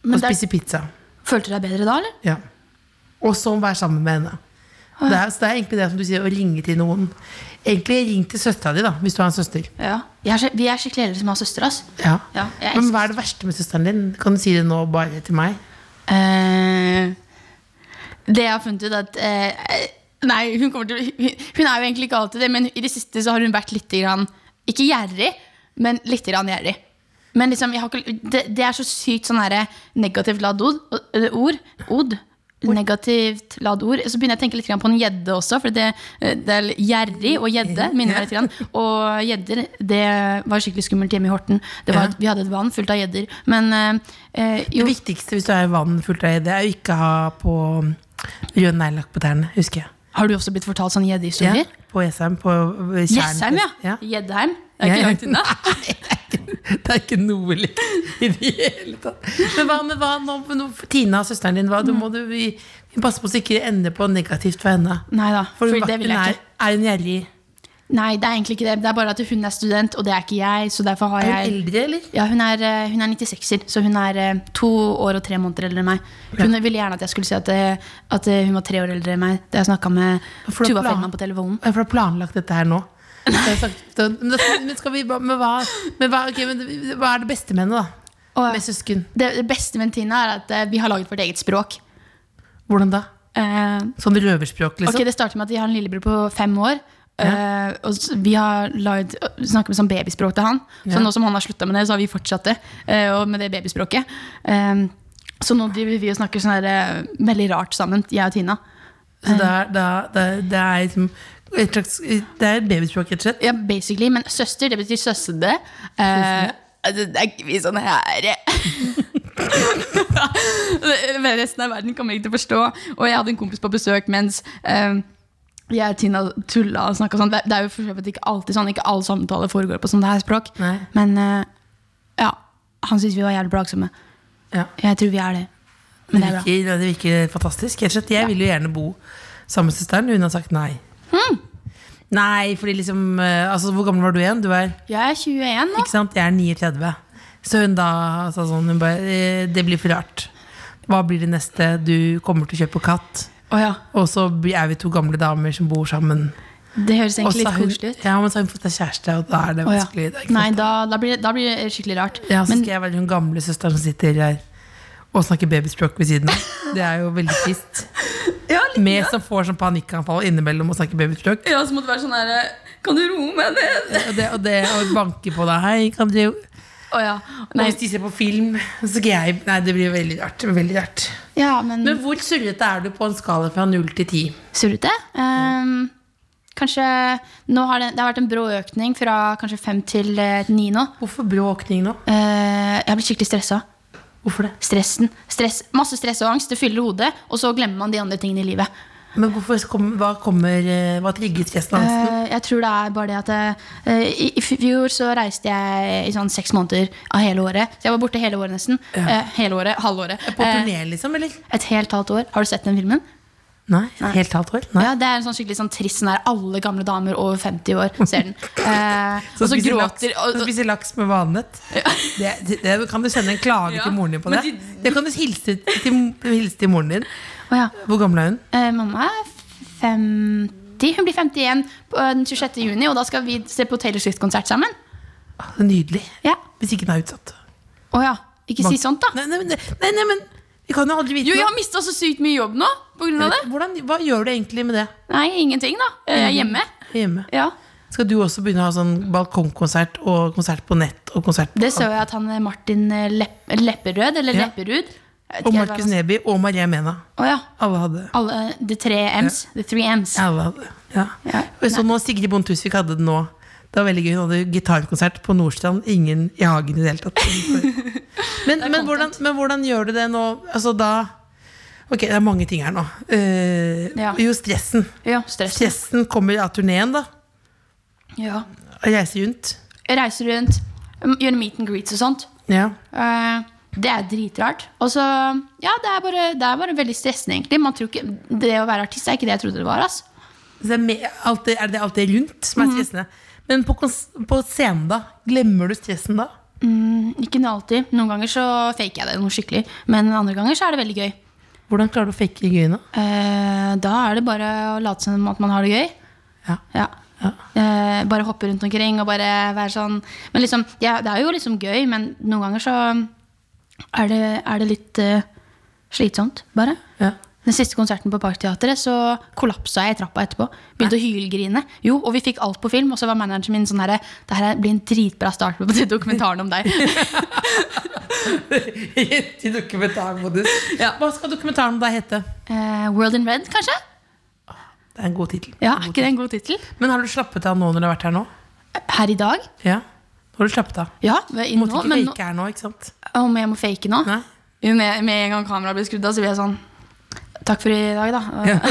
Men og der- spise pizza. Følte du deg bedre da, eller? Ja. Og så være sammen med henne. Det er, så det er egentlig det som du sier, å ringe til noen. Egentlig ring til søstera di, da, hvis du har en søster. Ja. Er, vi er skikkelig heldige som har søster, Altså. Ja. Ja, Men hva er det verste med søsteren din? Kan du si det nå bare til meg? Eh, det jeg har funnet ut at eh, Nei, hun, til, hun, hun er jo egentlig ikke alltid det, men i det siste så har hun vært litt grann, Ikke gjerrig, men litt grann gjerrig. Men liksom, ikke, det, det er så sykt sånn her negativt ladd ord. ord, ord Negativt ladd ord. Så begynner jeg å tenke litt på en gjedde også. For det, eh, det er gjerrig og gjedde minner meg litt. (laughs) Og gjedder, det var skikkelig skummelt hjemme i Horten. Det var, Ja. Vi hadde et vann fullt av gjedder. Men eh, jo. Det viktigste hvis du er i vann fullt av det, er å ikke ha på rød neglelakk på tærne, husker jeg. Har du også blitt fortalt sånne Ja, gjeddehistorier? på Jessheim. På. Jessheim, ja. ja. Det er ikke Ja, ja. langt unna. (laughs) Det er ikke noe likt i det hele tatt. Men hva med hva nå, nå, Tina, søsteren din, hva, du må du, vi, vi passer på så ikke ender på negativt for henne. Neida, For for det vil jeg ikke. er hun gjerrig? Nei, det er egentlig ikke det. Det er bare at hun er student, og det er ikke jeg. Så derfor har Er hun eldre, eller? ja, hun er, eh, hun er 96-er, så hun er eh, to år og tre måneder eldre enn meg. Hun ville gjerne at jeg skulle si at, eh, at hun var tre år eldre enn meg. Da jeg snakka med Tuva Fellmann på telefonen. Ja, For du har planlagt dette her nå? Men, vi, men, hva, men, hva, ok, men hva er det beste med henne, da? Og Med søsken? det, det beste med Tina er at eh, vi har laget vårt eget språk. Hvordan da? Uh, Sånn røverspråk, liksom? Ok, Det starter med at vi har en lillebror på fem år. eh, og vi har laget, snakket med sånn babyspråk til han. Så nå som han har slutta med det, så har vi fortsatt det. Uh, med det babyspråket. Eh, så nå driver vi og snakker sånn her, veldig rart sammen, jeg og Tina. Så det er, det er, det er, det er liksom et slags Det er babyspråk, rett og slett? Ja, basically, Men søster, det betyr søsne. Altså, det er ikke vi sånn her (laughs) Resten av verden kommer ikke til å forstå. Og jeg hadde en kompis på besøk mens uh, jeg og Tina tulla og snakka sånn. Det, er jo for ikke alltid sånn. Ikke all samtale foregår på sånt her språk. Nei. Men uh, ja, han syntes vi var jævlig plagsomme. Ja. Jeg tror vi er det. Men det er virker, det virker fantastisk. Jeg, jeg ja. Vil jo gjerne bo sammen med søsteren. Hun har sagt nei. Hmm. Nei, fordi liksom eh, altså, Hvor gammel var du igjen? Du er Jeg er 21 nå. Ikke sant? Jeg er 39. Så hun da sa sånn hun bare, eh, Det blir for rart. Hva blir det neste? Du kommer til å kjøpe katt. Oh, ja. Og så er vi to gamle damer som bor sammen. Det høres egentlig litt koselig ut. ja, men så har hun fått seg kjæreste, og da er det Å ja. vanskelig. Nei, da, da, blir det, da blir det skikkelig rart. Ja, så Men skal jeg være hun gamle søsteren som sitter her og snakker babyspråk ved siden av. Det er jo veldig trist. (laughs) ja, litt Med som får sånn panikkanfall innimellom og snakker babyspråk. Ja, så måtte det være sånn her Kan du roe meg ned? Og det, og det og banke på deg. Hei, kan du Oh, ja. Og Nei, Hvis de ser på film, så skal jeg Nei, det blir veldig rart. Veldig rart. ja, men, Men hvor surrete er du på en skala fra null til ti? surrete? Ehm, kanskje nå har det, det har vært en brå økning fra kanskje fem til eh, ni nå. Hvorfor brå økning nå? Uh, jeg har blitt skikkelig stressa. Hvorfor det? Stressen. Stress, masse stress og angst. Det fyller hodet, og så glemmer man de andre tingene i livet. Men hvorfor hva kommer eh, Hva trigger stressen og angsten? Eh, jeg tror det er bare det at eh, i, fjor så reiste jeg i sånn seks måneder av hele året. Så jeg var borte hele året nesten. Ja. Hele året, halvåret. På turné, liksom? Eller? et helt halvt år. Har du sett den filmen? Nei, helt halvt? Nei. Ja, Det er en sånn skikkelig sånn trist sånn der alle gamle damer over 50 år ser den. (laughs) Eh, og så gråter laks, og, spiser laks med vannet. Det, det, det, kan du sende en klage Ja. til moren din på det? de- Det kan du hilse til, hilse til moren din. Oh, ja. Hvor gammel er hun? Eh, mamma er 50. Hun blir 51 på eh, den 26. juni, og da skal vi se på Taylor Swift-konsert sammen. Nydelig. Ja. Hvis ikke den er utsatt. Å ja. Ikke si sånt, da. Nei, nei, nei, nei, nei, men vi kan jo aldri vite Jo, jeg har mista så sykt mye jobb nå av det. Hvordan, hva gjør du egentlig med det Nei, ingenting, da. Jeg er hjemme. hjemme? Ja. Skal du også begynne å ha sånn balkongkonsert og konsert på nett? Konsert på Det så jeg at han eh, Martin eh, Lepp Lepperød, eller Ja. Lepperud Og Markus Neby og Maria Mena. Oh, ja. Alle hadde Alle, the tre M's. The three M's. Alle hadde ja. Ja. Og jeg så nå Sigrid Bonde Tusvik hadde det nå. Det var veldig gøy. Hun hadde gitarkonsert på Nordstrand. Ingen i hagen i det hele tatt. (laughs) Men, men, hvordan, men hvordan gjør du det nå? Altså da Ok, det er mange ting her nå. Uh, Ja. Jo, stressen. Ja, stressen. Stressen kommer av turneen, da. Ja. Reise rundt. Reise rundt, Gjøre gjør meet and greets og sånt. Ja. Uh, det er dritrart. Og så, ja, det er, bare, det er bare veldig stressende, egentlig. Man tror ikke, det å være artist er ikke det jeg trodde det var. Altså. Så det er, med, alt det, er det alt det rundt som Mhm. er stressende. Men på, på scenen, da? Glemmer du stressen da? Mm, ikke alltid. Noen ganger så faker jeg det noe skikkelig. Men andre ganger så er det veldig gøy. Hvordan klarer du å fake gøy nå? Eh, da er det bare å late som at man har det gøy. Ja. Ja. Ja. Eh, bare hoppe rundt omkring og bare være sånn Men liksom, ja, det er jo liksom gøy, men noen ganger så er det, er det litt uh, slitsomt, bare. Ja. Den siste konserten på Parkteatret så kollapsa jeg i trappa etterpå. Begynte å hylgrine. Jo, og vi fikk alt på film, og så var manageren min sånn herre Det her blir en dritbra start på den (laughs) dokumentaren om deg. (laughs) I dokumentarmodus. Ja. Hva skal dokumentaren om deg hete? Eh, World in Red, kanskje? Det er en god tittel. Ja, er ikke det en god tittel? Men har du slappet av nå når du har vært her nå? Her i dag? Ja. Har du slappet av. Ja. Du måtte ikke men fake her nå, ikke sant? om jeg må fake nå? Nei. Med, med en gang kameraet blir skrudd av, så blir jeg sånn Takk for i dag, da.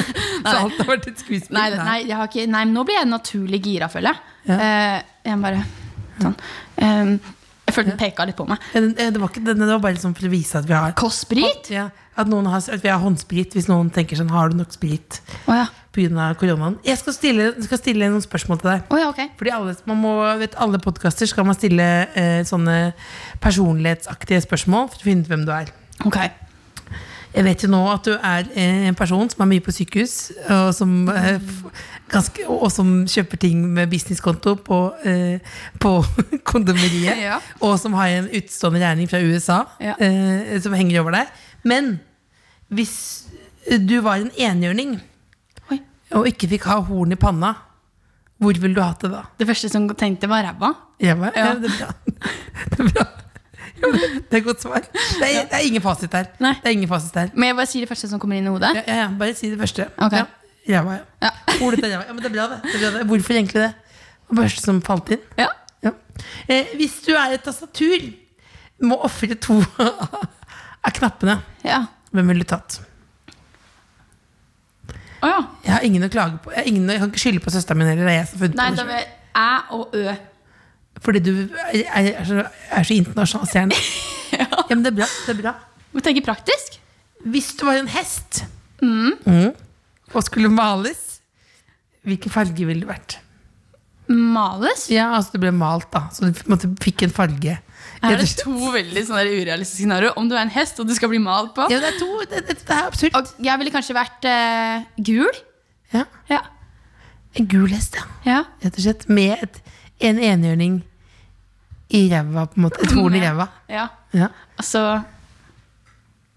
(laughs) Så alt har vært et skuespill? Nei, nei, ikke, nei, men nå blir jeg naturlig gira, føler jeg. Eh, jeg bare sånn. Eh, jeg følte den peka litt på meg. Ja, eh, Det var ikke det var bare liksom for å vise at vi har Kostsprit? sprit? ja, at, har, at vi har håndsprit, hvis noen tenker sånn Har du nok sprit Oh, ja. pga. koronaen? Jeg skal stille, skal stille noen spørsmål til deg. Oh, ja, okay. Fordi alle, man må, vet, alle podkaster skal man stille eh, sånne personlighetsaktige spørsmål for å finne ut hvem du er. Ok. Jeg vet jo nå at du er eh, en person som er mye på sykehus, og som, eh, ganske, og som kjøper ting med businesskonto på, eh, på (laughs) kondomeriet. Ja. Og som har en utstående regning fra USA Ja. eh, som henger over deg. Men hvis du var en enhjørning Oi. og ikke fikk ha horn i panna, hvor ville du hatt det da? Det første som tenkte, var ræva. Ja. Ja. det er bra. (laughs) Det er bra. (laughs) Det er et godt svar. Det er, det er ingen fasit der. Nei. Det er ingen fasit der. Men jeg bare sier det første som kommer inn i hodet. Ja, ja, ja, bare si det første. Okay. Ja, ræva, ja. Ja. Ordet er ræva. Ja, men det er bra, det. det, er bra, det. Hvorfor egentlig det? Det første som falt inn. Ja. Ja. Eh, hvis du er et tastatur, må ofre to (laughs) av knappene. ja. Hvem ville du tatt? Å ja. Jeg har ingen å klage på. Jeg, har ingen, jeg kan ikke skylde på søsteren min heller. Det er jeg som har funnet Nei, på da selv. vil æ og ø. Fordi du er, er, så, er så internasjonal stjerne. (laughs) ja. men det er bra. Det er bra. Må tenke praktisk. Hvis du var en hest mm, og skulle males, hvilken farge ville du vært? Males. Ja, altså du ble malt, da. Så du måtte, fikk en farge. Er det to veldig sånne urealistiske scenarioer? Om du er en hest og du skal bli malt på? Ja, det er to. Det, det, det er absurd. Og jeg ville kanskje vært uh, gul. Ja. Ja. En gul hest, ja. ja. Rett og slett. Med et, en enhjørning i ræva, på en måte. Et horn i ræva. ja. Ja. Altså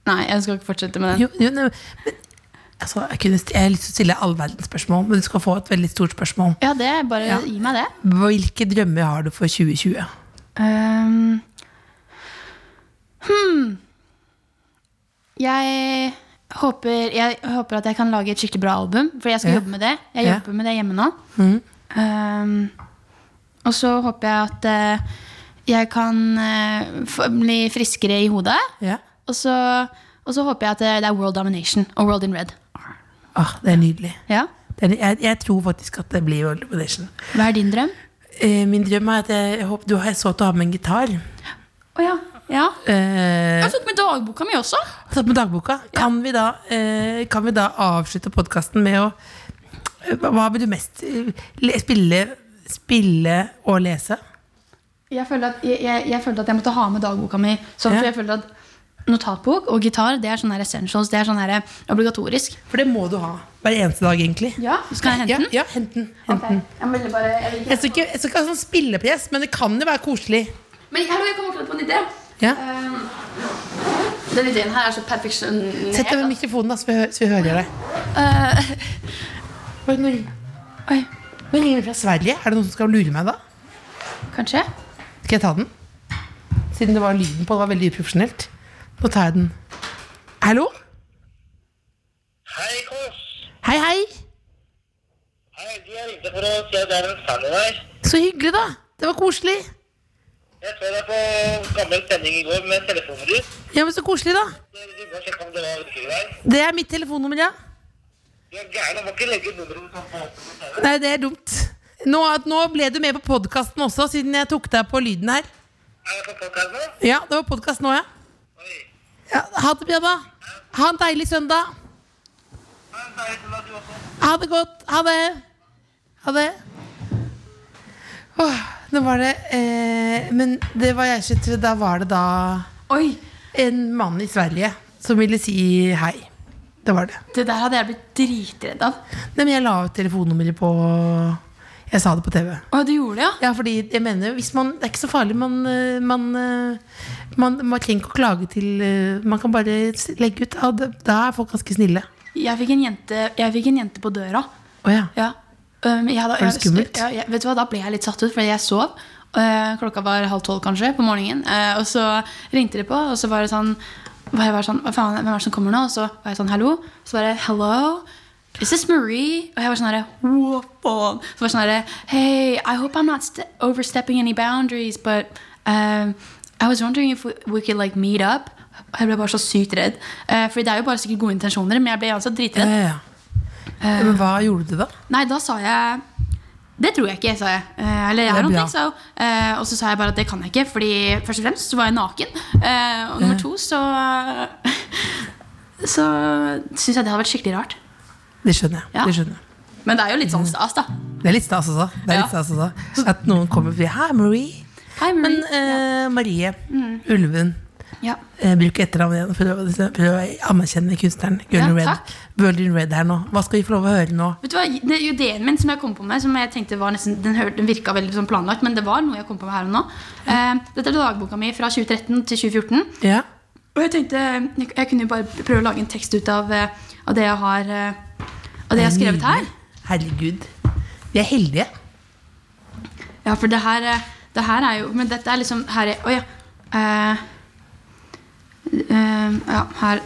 Nei, jeg skal ikke fortsette med den. Jo, jo, nei, men, altså, jeg, kunne, jeg har lyst til å stille all verdens spørsmål, men du skal få et veldig stort spørsmål. Ja, det bare Ja. gi meg det. Hvilke drømmer har du for 2020? Um, hmm. Jeg håper, jeg håper at jeg kan lage et skikkelig bra album, for jeg skal Ja. jobbe med det. Jeg Ja. jobber med det hjemme nå. Mm. Um, og så håper jeg at eh, jeg kan eh, få- bli friskere i hodet. Ja. Og så, og så håper jeg at det, det er World Domination og World in Red. Ah, det er nydelig. Ja? Det er, jeg, jeg tror faktisk at det blir World Domination. Hva er din drøm? Eh, min drøm er at jeg, jeg håper du har, så til å ha med en gitar. Å ja. Ja. Eh, Jeg fått med dagboka mi også. tatt med dagboka. Kan, vi da, eh, kan vi da avslutte podkasten med å eh, Hva hva vil du mest eh, le, spille, spille og lese? Jeg følte, at, jeg, jeg, jeg følte at jeg måtte ha med dagboka mi. Så, Ja. jeg følte at Notatbok og gitar det er sånn her essentials. Det er sånn her obligatorisk. For det må du ha hver eneste dag, egentlig. Ja, Skal jeg hente den? ja hent den. Hent den. Jeg vil bare, jeg vil Jeg skal ikke, jeg skal ikke ha sånn spillepress, men det kan jo være koselig. Men hallo, jeg kom akkurat på en idé. Ja. Uh, den ideen her er så perfeksjonert. Sett deg ved mikrofonen, da, så vi, hø så vi hører deg. Uh, Oi, nå ringer fra Sverige. Er det noen som skal lure meg da? kanskje? Skal jeg ta den? Siden det var lyden på, det var veldig uprofesjonelt. Nå tar jeg den. Hallo? Hei, Kåss. Hei, hei. Hei, De jeg ringte for å si at det er en fan i deg. Så hyggelig, da. Det var koselig. Jeg så deg på gammel sending i går med telefonen din. Ja, men Så koselig, da. Det er mitt telefonnummer, ja. Du er gæren, jeg må ikke legge nummeret på på Nei, det er dumt. Nå, nå ble du med på podkasten også, siden jeg tok deg på lyden her. Er jeg på podcast nå? Ja, det var podkast nå, ja. Oi. ja. Ha det bra. Ha en deilig søndag. Du også. Ha det godt. Ha det. Ha det. Åh, nå var det eh, Men det var jeg ikke Da var det da Oi, en mann i Sverige som ville si hei. Det var det. det der hadde jeg blitt dritredd av. Nei, men jeg la ut telefonnummeret på Jeg sa det på TV. Å, du gjorde det, ja? Ja, fordi jeg mener hvis man, Det er ikke så farlig. Man, eh, man, eh, man, man trenger ikke å klage til eh, Man kan bare legge ut. Ja, da er folk ganske snille. Jeg fikk en jente, jeg fikk en jente på døra. Oh, ja. Ja. Um, jeg da, Var det skummelt? Ja, jeg, vet du hva, Da ble jeg litt satt ut, fordi jeg sov. Uh, klokka var halv tolv kanskje på morgenen. Uh, og så ringte de på, og så var det sånn var jeg bare sånn, Hva faen, hvem er det som kommer nå? Og så var jeg sånn, hallo. Så var det hello. Is this Marie? Og jeg var sånn herre? Så var sånn herre Hey, I hope I'm not st overstepping any boundaries, but um, I was wondering if we, we could like meet up. Jeg ble bare så sykt redd. Uh, for det er jo bare sikkert gode intensjoner, men jeg ble altså Ja, dritredd. ja, ja. Men hva gjorde du da? Nei, da sa jeg Det tror jeg ikke, sa jeg. Eh, eller jeg har noen ting, sa hun. Eh, og så sa jeg bare at det kan jeg ikke, fordi først og fremst så var jeg naken. Eh, og nummer to så Så syns jeg det hadde vært skikkelig rart. Det skjønner jeg. Ja. Det skjønner jeg. Men det er jo litt sånn stas, da. Det er litt stas også. Det er Ja. litt stas også. At noen kommer og sier 'Hei, Marie'. Men Marie. eh, Marie Ulven ja. eh, Bruker etternavnet igjen for å, for å anerkjenne kunstneren. Girl Ja, Red. Girl in Red her nå. Hva skal vi få lov å høre nå? Vet du hva, det Ideen min som jeg kom på med, som jeg tenkte var nesten, den, hør- den virka veldig sånn planlagt, men det var noe jeg kom på med her og nå. Eh, dette er dagboka mi fra 2013 til 2014. Ja, Og jeg tenkte jeg, jeg kunne jo bare prøve å lage en tekst ut av, eh, av det jeg har eh, Av det jeg har skrevet her. Herregud. Vi er heldige. Ja, for det her, eh, det her er jo Men dette er liksom her er, Å ja. Eh, eh, ja her,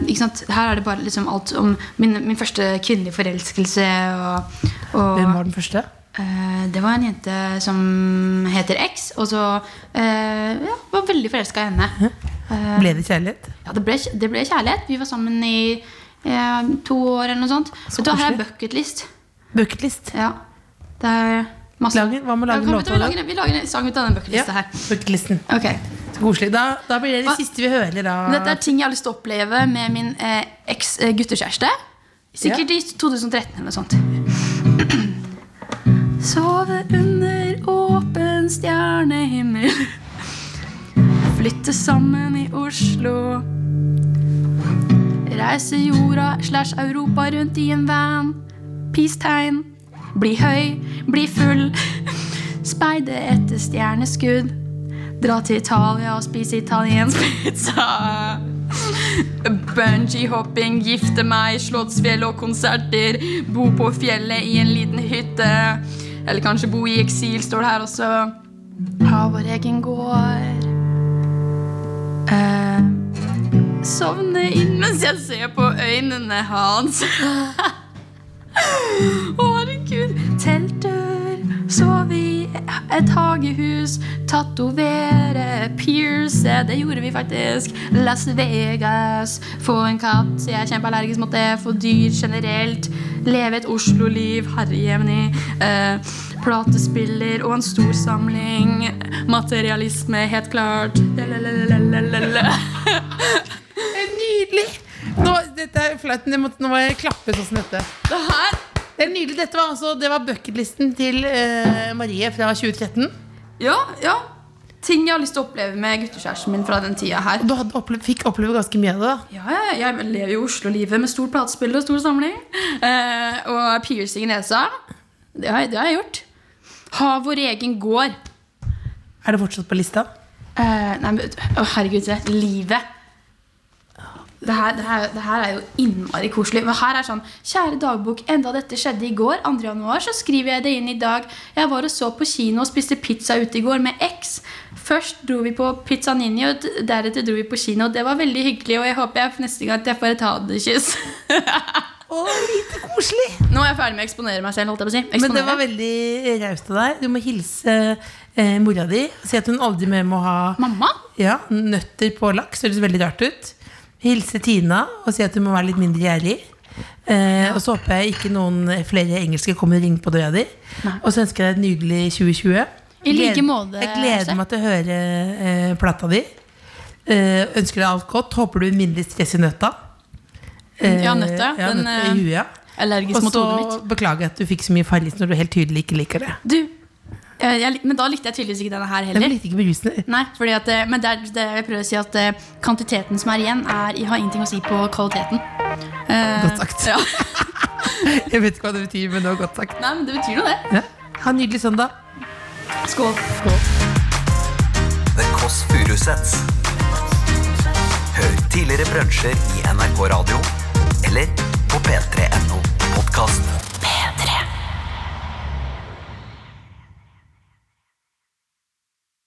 her er det bare liksom alt om min, min første kvinnelige forelskelse. Og, og Hvem var den første? Uh, det var en jente som heter X, og så uh, ja, var veldig forelska i henne. Eh, Ble det kjærlighet? ja, det ble, det ble kjærlighet. Vi var sammen i to år eller noe sånt. Vet du, her er bucketlist. Bucketlist. Ja, det er masse Lager- hva med å lage en låt vi, lager, en sang ut av den Ja, bucketlista her. bucketlisten. Ok Så koselig. Da, da blir det det siste vi hører da. Dette er ting jeg har lyst til å oppleve med min eh, eks-guttekjæreste. Sikkert i 2013 eller noe sånt. (clears throat) Sove under åpen stjernehimmel. (laughs) Flytte sammen i Oslo. Reise jorda slash Europa rundt i en van. Peace-tegn. Bli høy, bli full. (laughs) Speide etter stjerneskudd. Dra til Italia og spise italiensk pizza. Bungee-hopping, gifte meg, Slottsfjell og konserter. Bo på fjellet i en liten hytte. Eller kanskje bo i eksil, står det her også. Ha vår egen gård. Eh, sovne inn mens jeg ser på øynene hans. (laughs) Å, herregud. Teltdør, sove i et hagehus, tatovere, pierce. Det gjorde vi faktisk. Las Vegas. Få en katt. Jeg er kjempeallergisk mot det. Få dyr generelt. Leve et Oslo-liv. Herre. Eh, platespiller og en stor samling. Materialisme, helt klart. (laughs) Nydelig! Nå, dette er flaut, nå må jeg klappe sånn som dette. Det her Det er nydelig. Dette var altså Det var bucketlisten til eh, Marie fra 2013. Ja, ja. Ting jeg har lyst til å oppleve med guttekjæresten min fra den tida her. Og du hadde opplevd, fikk oppleve ganske mye av det. da Ja, jeg lever jo Oslo-livet med stor platespill og stor samling. Eh, og piercing i nesa. Det har, det har jeg gjort. Ha vår egen gård. Er det fortsatt på lista? Eh, nei, men, å, herregud, se. Livet. Det her, det, her, det her er jo innmari koselig. Men her er sånn Kjære dagbok, enda dette skjedde i går, 2. januar, så skriver jeg det inn i dag. Jeg var og så på kino og spiste pizza ute i går med X. Først dro vi på Pizza Nini, og deretter dro vi på kino. Det var veldig hyggelig, og jeg håper jeg neste gang at jeg får et ha-det-kyss. (laughs) Å, lite koselig! Nå er jeg ferdig med å eksponere meg selv. si. Men det var veldig raust av deg. Du må hilse eh, mora di. Si at hun aldri mer må ha Mamma? ja, nøtter på laks. Det høres veldig rart ut. Hilse Tina og si at hun må være litt mindre gjerrig. Eh, Og så håper jeg ikke noen flere engelske kommer og ringer på døra di. Og så ønsker jeg deg et nydelig 2020. I like måte, Jeg gleder meg til å høre eh, plata di. Eh, ønsker deg alt godt. Håper du mindre stress i nøtta. Eh, Ja, nøtta. Ja, Den, i eh, huet. Allergisk Og mot så hodet mitt. beklager jeg at du fikk så mye farris når du helt tydelig ikke liker det. Du, jeg, men da likte jeg tydeligvis ikke denne her Jeg heller. likte ikke berusende. Nei, fordi at, eh, men det, er, det jeg prøver å si at eh, kvantiteten som er igjen, er, har ingenting å si på kvaliteten. Eh, Godt sagt. Ja. Jeg vet ikke hva det betyr, men det var godt sagt. Nei, men det betyr noe, det. Ja. Ha en nydelig søndag. Skål. The Kåss Furuseths. Hør tidligere brunsjer i NRK Radio eller på p3.no podkast.